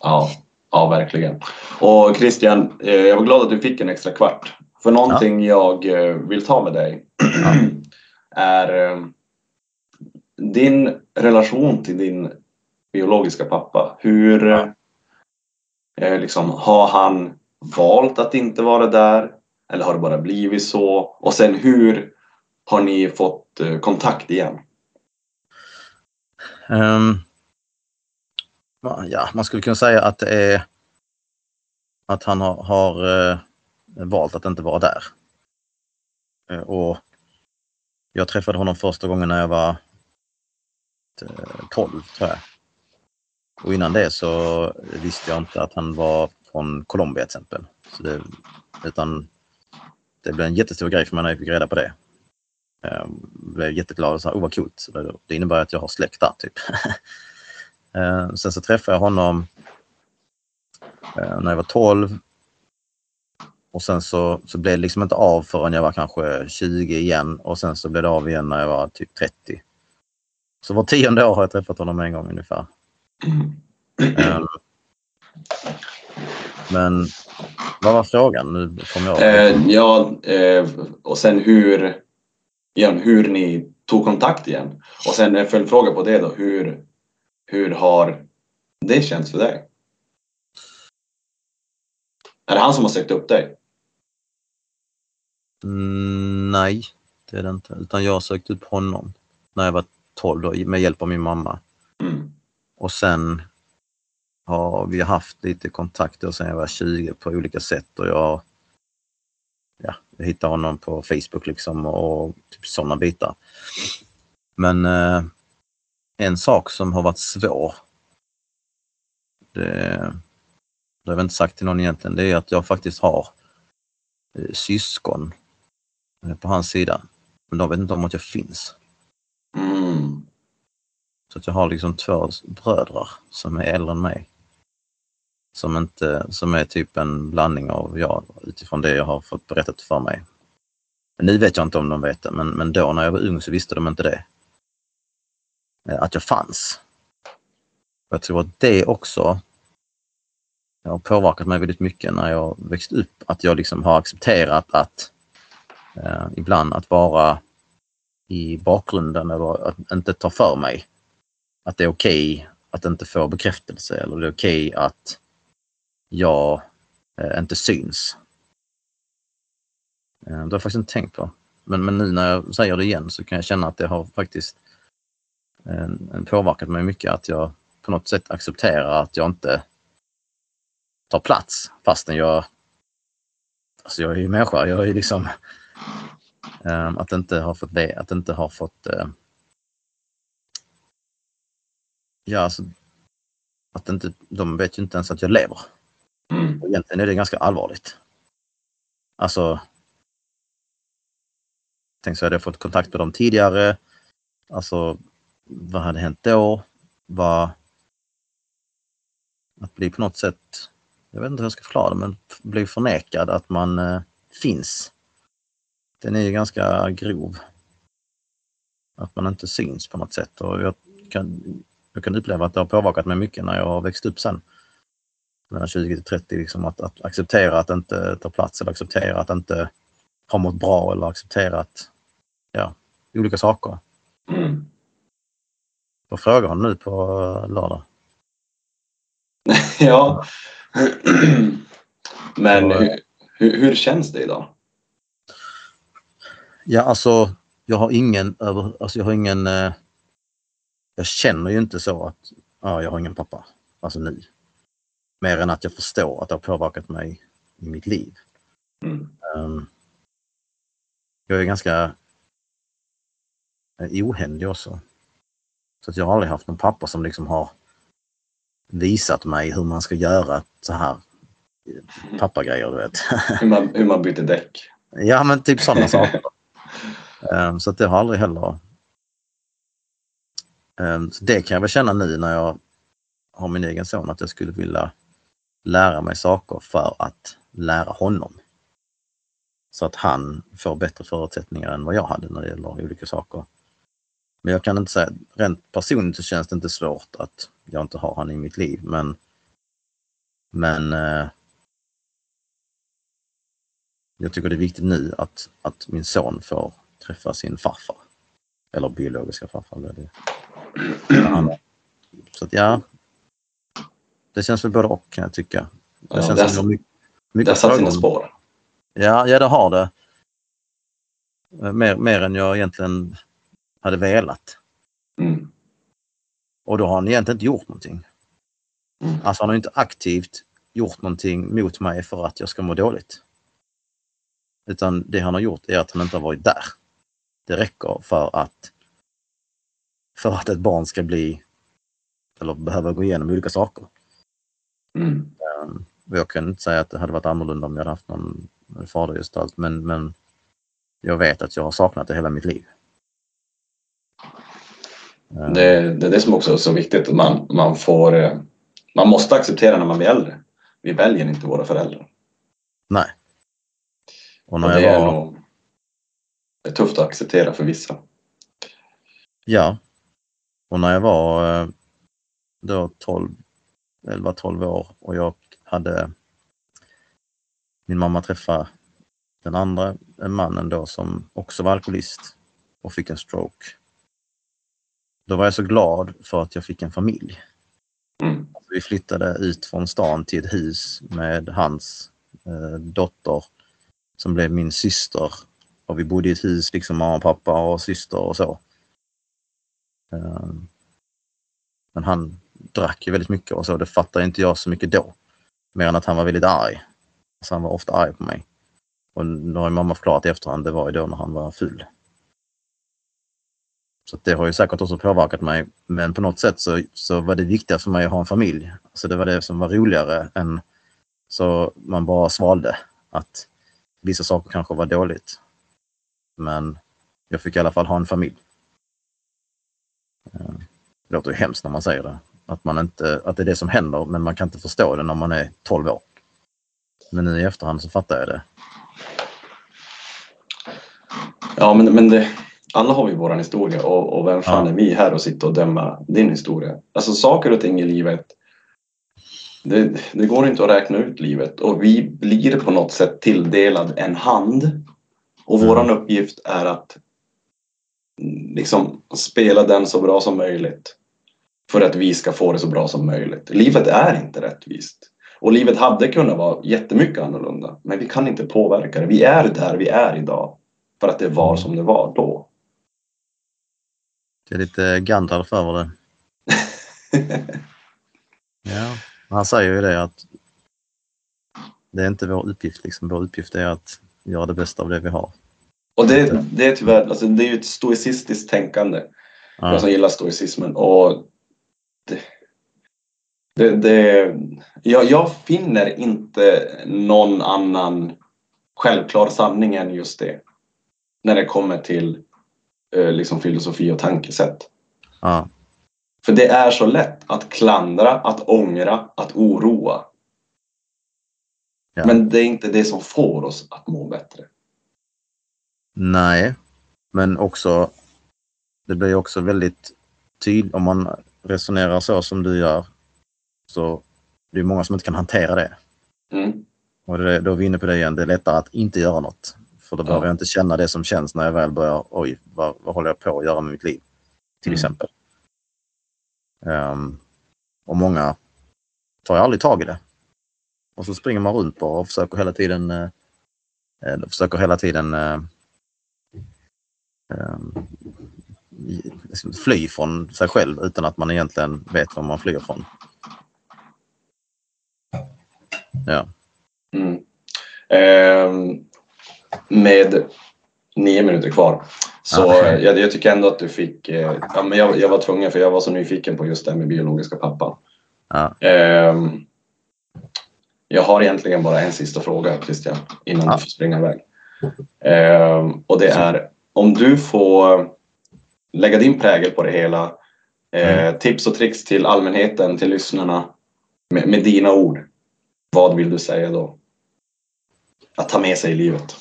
Ja, ja, verkligen. Och Christian, eh, jag var glad att du fick en extra kvart. För någonting jag eh, vill ta med dig är eh, din relation till din biologiska pappa. Hur eh, liksom, har han valt att inte vara där? Eller har det bara blivit så? Och sen hur har ni fått eh, kontakt igen? Um, ja, man skulle kunna säga att det är att han har, har eh, valt att inte vara där. Eh, och jag träffade honom första gången när jag var eh, 12 tror jag. Och innan det så visste jag inte att han var från Colombia till exempel. Så det, utan det blev en jättestor grej för mig när jag fick reda på det. Jag blev jätteglad och sa, oh vad coolt. Det, innebär att jag har släkt där typ. Ehm, sen så träffade jag honom eh, när jag var 12. Och sen så, så blev det liksom inte av förrän jag var kanske 20 igen och sen så blev det av igen när jag var typ 30. Så var tionde år har jag träffat honom en gång ungefär. Eh, Men vad var frågan? Nu kommer jag Eh, ja, eh, och sen hur, igen, hur ni tog kontakt igen. Och sen en följdfråga på det då. Hur, hur har det känts för dig? Är det han som har sökt upp dig? Mm, nej, det är det inte. Utan jag sökte upp honom när jag var 12 då, med hjälp av min mamma. Mm. Och sen har vi haft lite kontakter sen jag var 20 på olika sätt och jag, ja, jag hittade honom på Facebook liksom och typ sådana bitar. Men eh, en sak som har varit svår, det, det har jag inte sagt till någon egentligen, det är att jag faktiskt har eh, syskon eh, på hans sida. Men de vet inte om att jag finns. Mm. Så att jag har liksom två bröder som är äldre än mig. Som, inte, som är typ en blandning av jag utifrån det jag har fått berättat för mig. Men nu vet jag inte om de vet det, men, men då när jag var ung så visste de inte det. Eh, att jag fanns. Jag tror att det också har påverkat mig väldigt mycket när jag växte upp. Att jag liksom har accepterat att eh, ibland att vara i bakgrunden eller att inte ta för mig. Att det är okej att inte få bekräftelse eller det är okej att jag eh, inte syns. Eh, det har jag faktiskt inte tänkt på. Men, men nu när jag säger det igen så kan jag känna att det har faktiskt eh, påverkat mig mycket att jag på något sätt accepterar att jag inte tar plats fastän jag Alltså jag är ju människa, jag är ju liksom eh, att inte ha fått det, att inte ha fått eh, Ja, alltså att inte, de vet ju inte ens att jag lever. Mm. Och Egentligen är det ganska allvarligt. Alltså Tänk så hade jag fått kontakt med dem tidigare. Alltså vad hade hänt då? Vad att bli på något sätt, jag vet inte hur jag ska förklara det, men bli förnekad att man eh, finns. Den är ju ganska grov. Att man inte syns på något sätt och jag kan, jag kan uppleva att det har påverkat mig mycket när jag har växt upp sen. Mellan 20 till 30, liksom att, att acceptera att inte ta plats eller acceptera att inte ha mått bra eller acceptera att, ja, olika saker. Mm. Vad frågar han nu på lördag? Ja. Men hur, hur, känns det idag? Ja, alltså jag har ingen alltså jag har ingen, eh, jag känner ju inte så att, ja, jag har ingen pappa, alltså nu. Mer än att jag förstår att det har påverkat mig i mitt liv. Mm. Ehm, jag är ganska eh, ohändig också. Så att jag har aldrig haft någon pappa som liksom har visat mig hur man ska göra så här eh, pappagrejer, du vet. Hur, man, hur man byter däck? Ja, men typ sådana saker. Ehm, Så att det har aldrig heller Ehm, så det kan jag väl känna nu när jag har min egen son att jag skulle vilja lära mig saker för att lära honom. Så att han får bättre förutsättningar än vad jag hade när det gäller olika saker. Men jag kan inte säga, rent personligt så känns det inte svårt att jag inte har han i mitt liv men men eh, jag tycker det är viktigt nu att, att min son får träffa sin farfar. Eller biologiska farfar. Det. Så att ja, det känns väl både och kan jag tycka. Det Ja, känns det har- som mycket, Det mycket har satt sina spår. Ja, ja, det har det. Eh, Mer, mer än jag egentligen hade velat. Mm. Och då har han egentligen inte gjort någonting. Mm. Alltså han har inte aktivt gjort någonting mot mig för att jag ska må dåligt. Utan det han har gjort är att han inte har varit där. Det räcker för att för att ett barn ska bli eller behöva gå igenom olika saker. Mm. Och Jag kan inte säga att det hade varit annorlunda om jag hade haft någon fadergestalt men, men jag vet att jag har saknat det hela mitt liv. Eh, Det, är det som också är så viktigt. Man, man, får, eh, man måste acceptera när man blir äldre. Vi väljer inte våra föräldrar. Nej. Och Och när det, jag är var, nog, det är tufft att acceptera för vissa. ja. Och när jag var eh, då 12, 11-12 år och jag hade min mamma träffa den andra mannen då som också var alkoholist och fick en stroke. Då var jag så glad för att jag fick en familj. Mm. Vi flyttade ut från stan till ett hus med hans eh, dotter som blev min syster. Och vi bodde i ett hus, liksom mamma, pappa och syster och så. Ehm, men han drack ju väldigt mycket och så, det fattade inte jag så mycket då. Mer än att han var väldigt arg. Så han var ofta arg på mig. Och nu har ju mamma förklarat i efterhand, det var ju då när han var full. Så det har ju säkert också påverkat mig. Men på något sätt så, så var det viktigare för mig att ha en familj. Så det var det som var roligare än så man bara svalde att vissa saker kanske var dåligt. Men jag fick i alla fall ha en familj. Eh, Det låter ju hemskt när man säger det. Att, man inte, att det är det som händer men man kan inte förstå det när man är 12 år. Men nu i efterhand så fattar jag det. Ja, men, men det, alla har vi våran historia och, och vem fan Ja. är vi här och sitta och döma din historia? Alltså saker och ting i livet, det, det går inte att räkna ut livet och vi blir på något sätt tilldelad en hand och Mm. våran uppgift är att liksom spela den så bra som möjligt för att vi ska få det så bra som möjligt. Livet är inte rättvist. Och livet hade kunnat vara jättemycket annorlunda. Men vi kan inte påverka det. Vi är där vi är idag. För att det var som det var då. Det är lite Gandalf över det. Ja, han säger ju det att det är inte vår uppgift. Liksom. Vår uppgift är att göra det bästa av det vi har. Och det, det är tyvärr, alltså det är ju ett stoicistiskt tänkande. Ja, som gillar stoicismen. Och det, det, det, jag, jag finner inte någon annan självklar sanning än just det. När det kommer till eh, liksom filosofi och tankesätt. ja, För det är så lätt att klandra, att ångra, att oroa. Ja. Men det är inte det som får oss att må bättre. Nej, men också det blir också väldigt tydligt om man resonerar så som du gör. Så det är många som inte kan hantera det. Mm. Och det, då är vi inne på det igen. Det är lättare att inte göra något. För då Ja. behöver jag inte känna det som känns när jag väl börjar, oj, vad, vad håller jag på att göra med mitt liv? Till Mm. exempel. Ehm, och många tar aldrig tag i det. Och så springer man runt bara och försöker hela tiden eh, försöker hela tiden eh, liksom fly från sig själv utan att man egentligen vet var man flyr från. Ja. Mm. Ehm, med nio minuter kvar. Så eh, jag, jag tycker ändå att du fick... Eh, ja, men jag, jag var tvungen för jag var så nyfiken på just det här med biologiska pappan. Ja. Ehm, jag har egentligen bara en sista fråga Christian innan Ja. du får springa iväg. Ehm, och det är om du får lägga din prägel på det hela Eh, tips och tricks till allmänheten, till lyssnarna. Med, med dina ord. Vad vill du säga då? Att ta med sig i livet.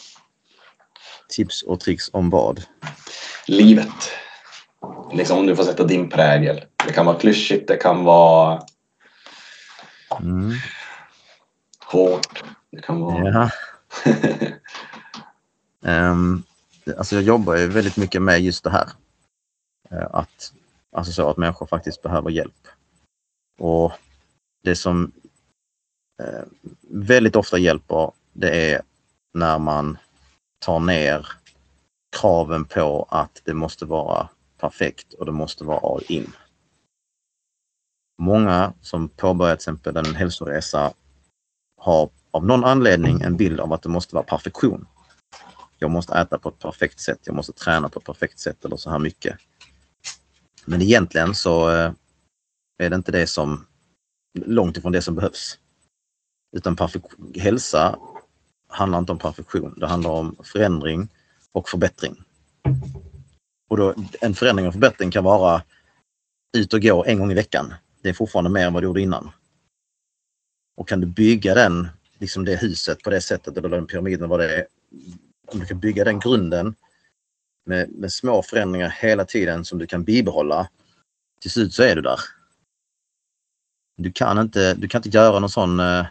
Tips och tricks om vad? Livet. Liksom om du får sätta din prägel. Det kan vara klyschigt, det kan vara Mm. hårt. Det kan vara... Ja. Ehm, alltså jag jobbar ju väldigt mycket med just det här. Eh, att, alltså så att människor faktiskt behöver hjälp. Och det som eh, väldigt ofta hjälper det är när man tar ner kraven på att det måste vara perfekt och det måste vara all in. Många som påbörjar till exempel en hälsoresa har av någon anledning en bild av att det måste vara perfektion. Jag måste äta på ett perfekt sätt, jag måste träna på ett perfekt sätt eller så här mycket. Men egentligen så eh, är det inte det som, långt ifrån det som behövs. Utan hälsa handlar inte om perfektion, det handlar om förändring och förbättring. Och då, en förändring och förbättring kan vara ut och gå en gång i veckan. Det är fortfarande mer än vad du gjorde innan. Och kan du bygga den, liksom det huset på det sättet, eller den pyramiden vad det är. Om du kan bygga den grunden med, med små förändringar hela tiden som du kan bibehålla. Till slut så är du där. Du kan inte, du kan inte göra någon sån, eh,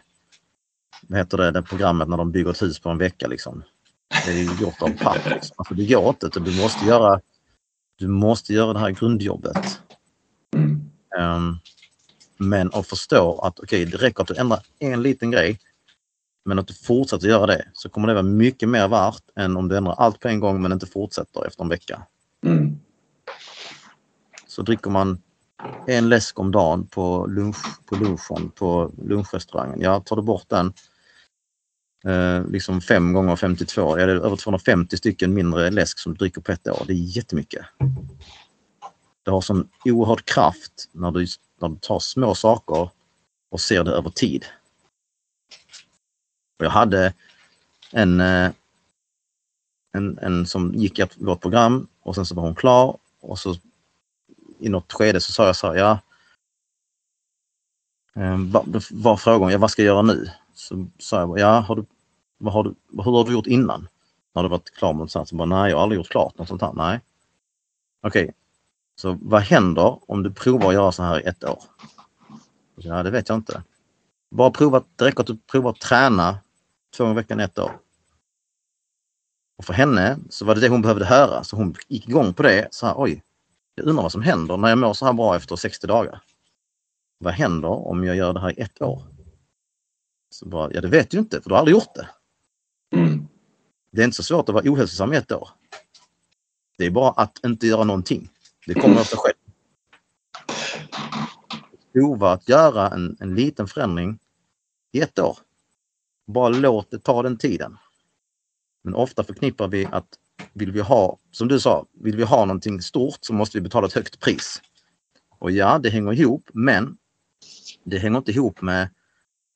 vad heter det, det programmet när de bygger ett hus på en vecka liksom. Det är ju gjort av papp. Liksom. Alltså, det går inte. Du måste göra, du måste göra det här grundjobbet. Ehm, men att förstå att okej, det räcker att du ändrar en liten grej. Men att du fortsätter göra det så kommer det vara mycket mer värt än om du ändrar allt på en gång men inte fortsätter efter en vecka. Mm. Så dricker man en läsk om dagen på, lunch, på lunchen på lunchrestaurangen. Ja, tar du bort den eh, liksom 5 gånger 52, ja, det är över 250 stycken mindre läsk som du dricker på ett år. Det är jättemycket. Det har sån oerhörd kraft när du, när du tar små saker och ser det över tid. Och jag hade en, eh, en, en som gick i vårt program och sen så var hon klar och så i något skede så sa jag så här, ja. Ehm, var frågan, ja vad ska jag göra nu? Så sa jag, ja har du, vad har du, hur har du gjort innan? Har du varit klar med något sånt? Så bara, nej jag har aldrig gjort klart något sånt här. Nej. Okej, så vad händer om du provar att göra så här i ett år? Ja, det vet jag inte. Bara prova, det räcker att du provar att träna två gånger i veckan i ett år. Och för henne så var det det hon behövde höra, så hon gick igång på det. Så här, oj, jag undrar vad som händer när jag mår så här bra efter 60 dagar. Vad händer om jag gör det här i ett år? Så bara, ja det vet du inte för du har aldrig gjort det. Mm. Det är inte så svårt att vara ohälsosam i ett år. Det är bara att inte göra någonting. Det kommer av sig själv. Prova att göra en, en liten förändring i ett år. Bara låt det ta den tiden. Men ofta förknippar vi att vill vi ha, som du sa, vill vi ha någonting stort så måste vi betala ett högt pris. Och ja, det hänger ihop, men det hänger inte ihop med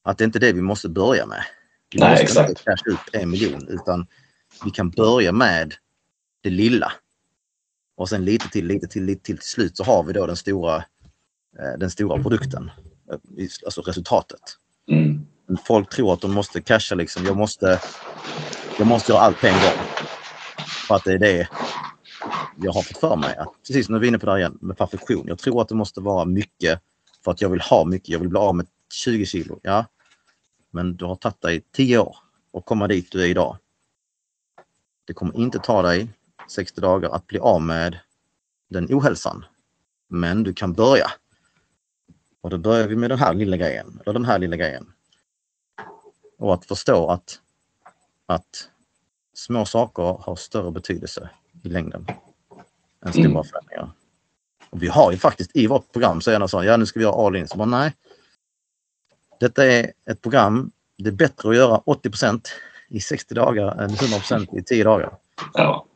att det inte är det vi måste börja med. Vi Nej, måste exakt. inte casha ut en miljon utan vi kan börja med det lilla. Och sen lite till, lite till, lite till. Till slut så har vi då den stora, eh, den stora produkten. eh, Alltså resultatet. Mm. Folk tror att de måste casha liksom. Jag måste, jag måste göra allt på en gång. För att det är det jag har fått för mig. Att, precis, nu är vi inne på det här igen med perfektion. Jag tror att det måste vara mycket för att jag vill ha mycket. Jag vill bli av med 20 kilo. Ja, men du har tagit dig 10 år att komma dit du är idag. Det kommer inte ta dig 60 dagar att bli av med den ohälsan. Men du kan börja. Och då börjar vi med den här lilla grejen, eller den här lilla grejen. Och att förstå att, att små saker har större betydelse i längden än stora Mm. förändringar. Och vi har ju faktiskt i vårt program så är det så, ja nu ska vi göra all in. Så bara, nej. Detta är ett program, det är bättre att göra 80% i 60 dagar än 100% i 10 dagar. Ja.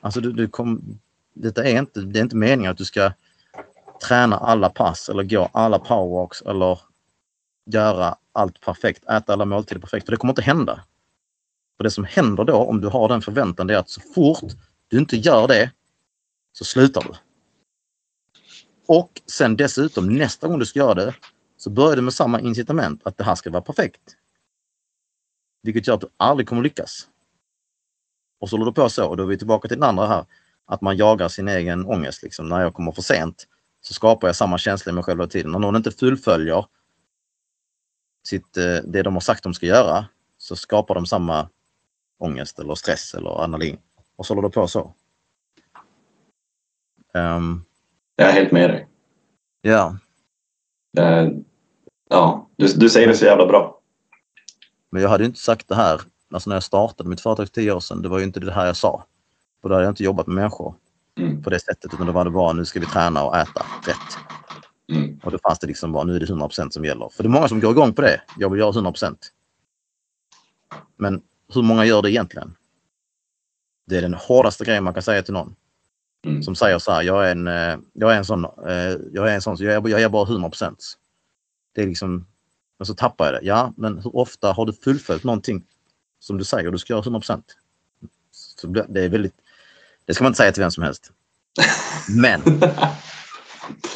Alltså du, du kom, detta är inte, det är inte meningen att du ska träna alla pass eller gå alla powerwalks eller göra allt perfekt, äta alla måltider perfekt. För det kommer inte hända. För det som händer då om du har den förväntan det är att så fort du inte gör det så slutar du. Och sen dessutom nästa gång du ska göra det så börjar du med samma incitament att det här ska vara perfekt. Vilket gör att du aldrig kommer lyckas. Och så håller du på så och då är vi tillbaka till den andra här. Att man jagar sin egen ångest. Liksom. När jag kommer för sent så skapar jag samma känsla i mig själv hela tiden. När någon inte fullföljer sitt, eh, det de har sagt de ska göra så skapar de samma ångest eller stress eller adrenalin. Och så håller det på så. Um, Jag är helt med dig. ja, Eh, Ja, du, du säger det så jävla bra. men jag hade inte sagt det här alltså när jag startade mitt företag för tio år sedan. Det var ju inte det här jag sa. För då hade jag inte jobbat med människor Mm. på det sättet utan då var det bara nu ska vi träna och äta rätt. Mm. Och då fanns det liksom bara nu är det 100% som gäller. För det är många som går igång på det. Jag vill göra 100% Men hur många gör det egentligen? Det är den hårdaste grejen man kan säga till någon. Mm. Som säger så här, jag är en, eh, jag är en sån, eh, jag är en sån, så jag, är- jag är bara 100% Det är liksom, men så tappar jag det. Ja, men hur ofta har du fullföljt någonting som du säger du ska göra 100 så Det är väldigt, det ska man inte säga till vem som helst. Men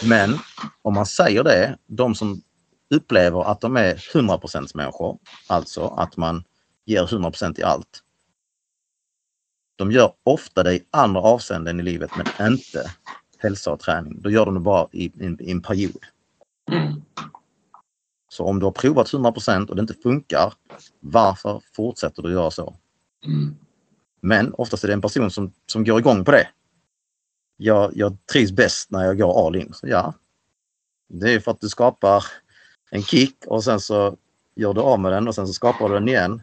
men om man säger det, de som upplever att de är 100% människor, alltså att man ger 100% i allt. De gör ofta det i andra avseenden i livet men inte hälsa och träning. Då gör de det bara i, i, i en period. Mm. Så om du har provat 100% och det inte funkar, varför fortsätter du göra så? Mm. Men oftast är det en person som, som går igång på det. Jag, jag trivs bäst när jag går all in. Så ja, det är för att du skapar en kick och sen så gör du av med den och sen så skapar du den igen.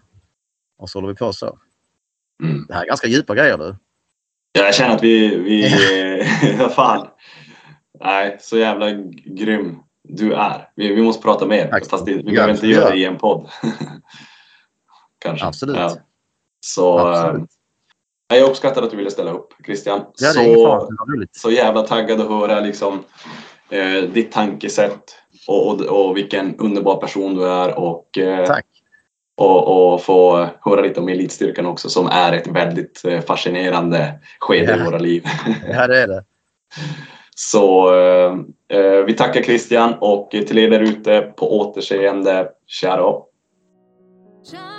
Och så håller vi på så. Mm. Det här är ganska djupa grejer du. Jag känner att vi, vi fan. Nej, så jävla grym du är. Vi, vi måste prata mer. Tack. Fast det, vi behöver inte göra gör. det i en podd. Kanske. Absolut. Ja. Så Absolut. Jag uppskattar att du ville ställa upp Christian. Ja, så, så jävla taggad att höra liksom, eh, ditt tankesätt och, och, och vilken underbar person du är. Och, eh, Tack. och, och få höra lite om elitstyrkan också som är ett väldigt eh, fascinerande skede i Ja. våra liv. Ja, det är det. Så eh, eh, vi tackar Christian och till er där ute på återseende. Ciao! Ciao.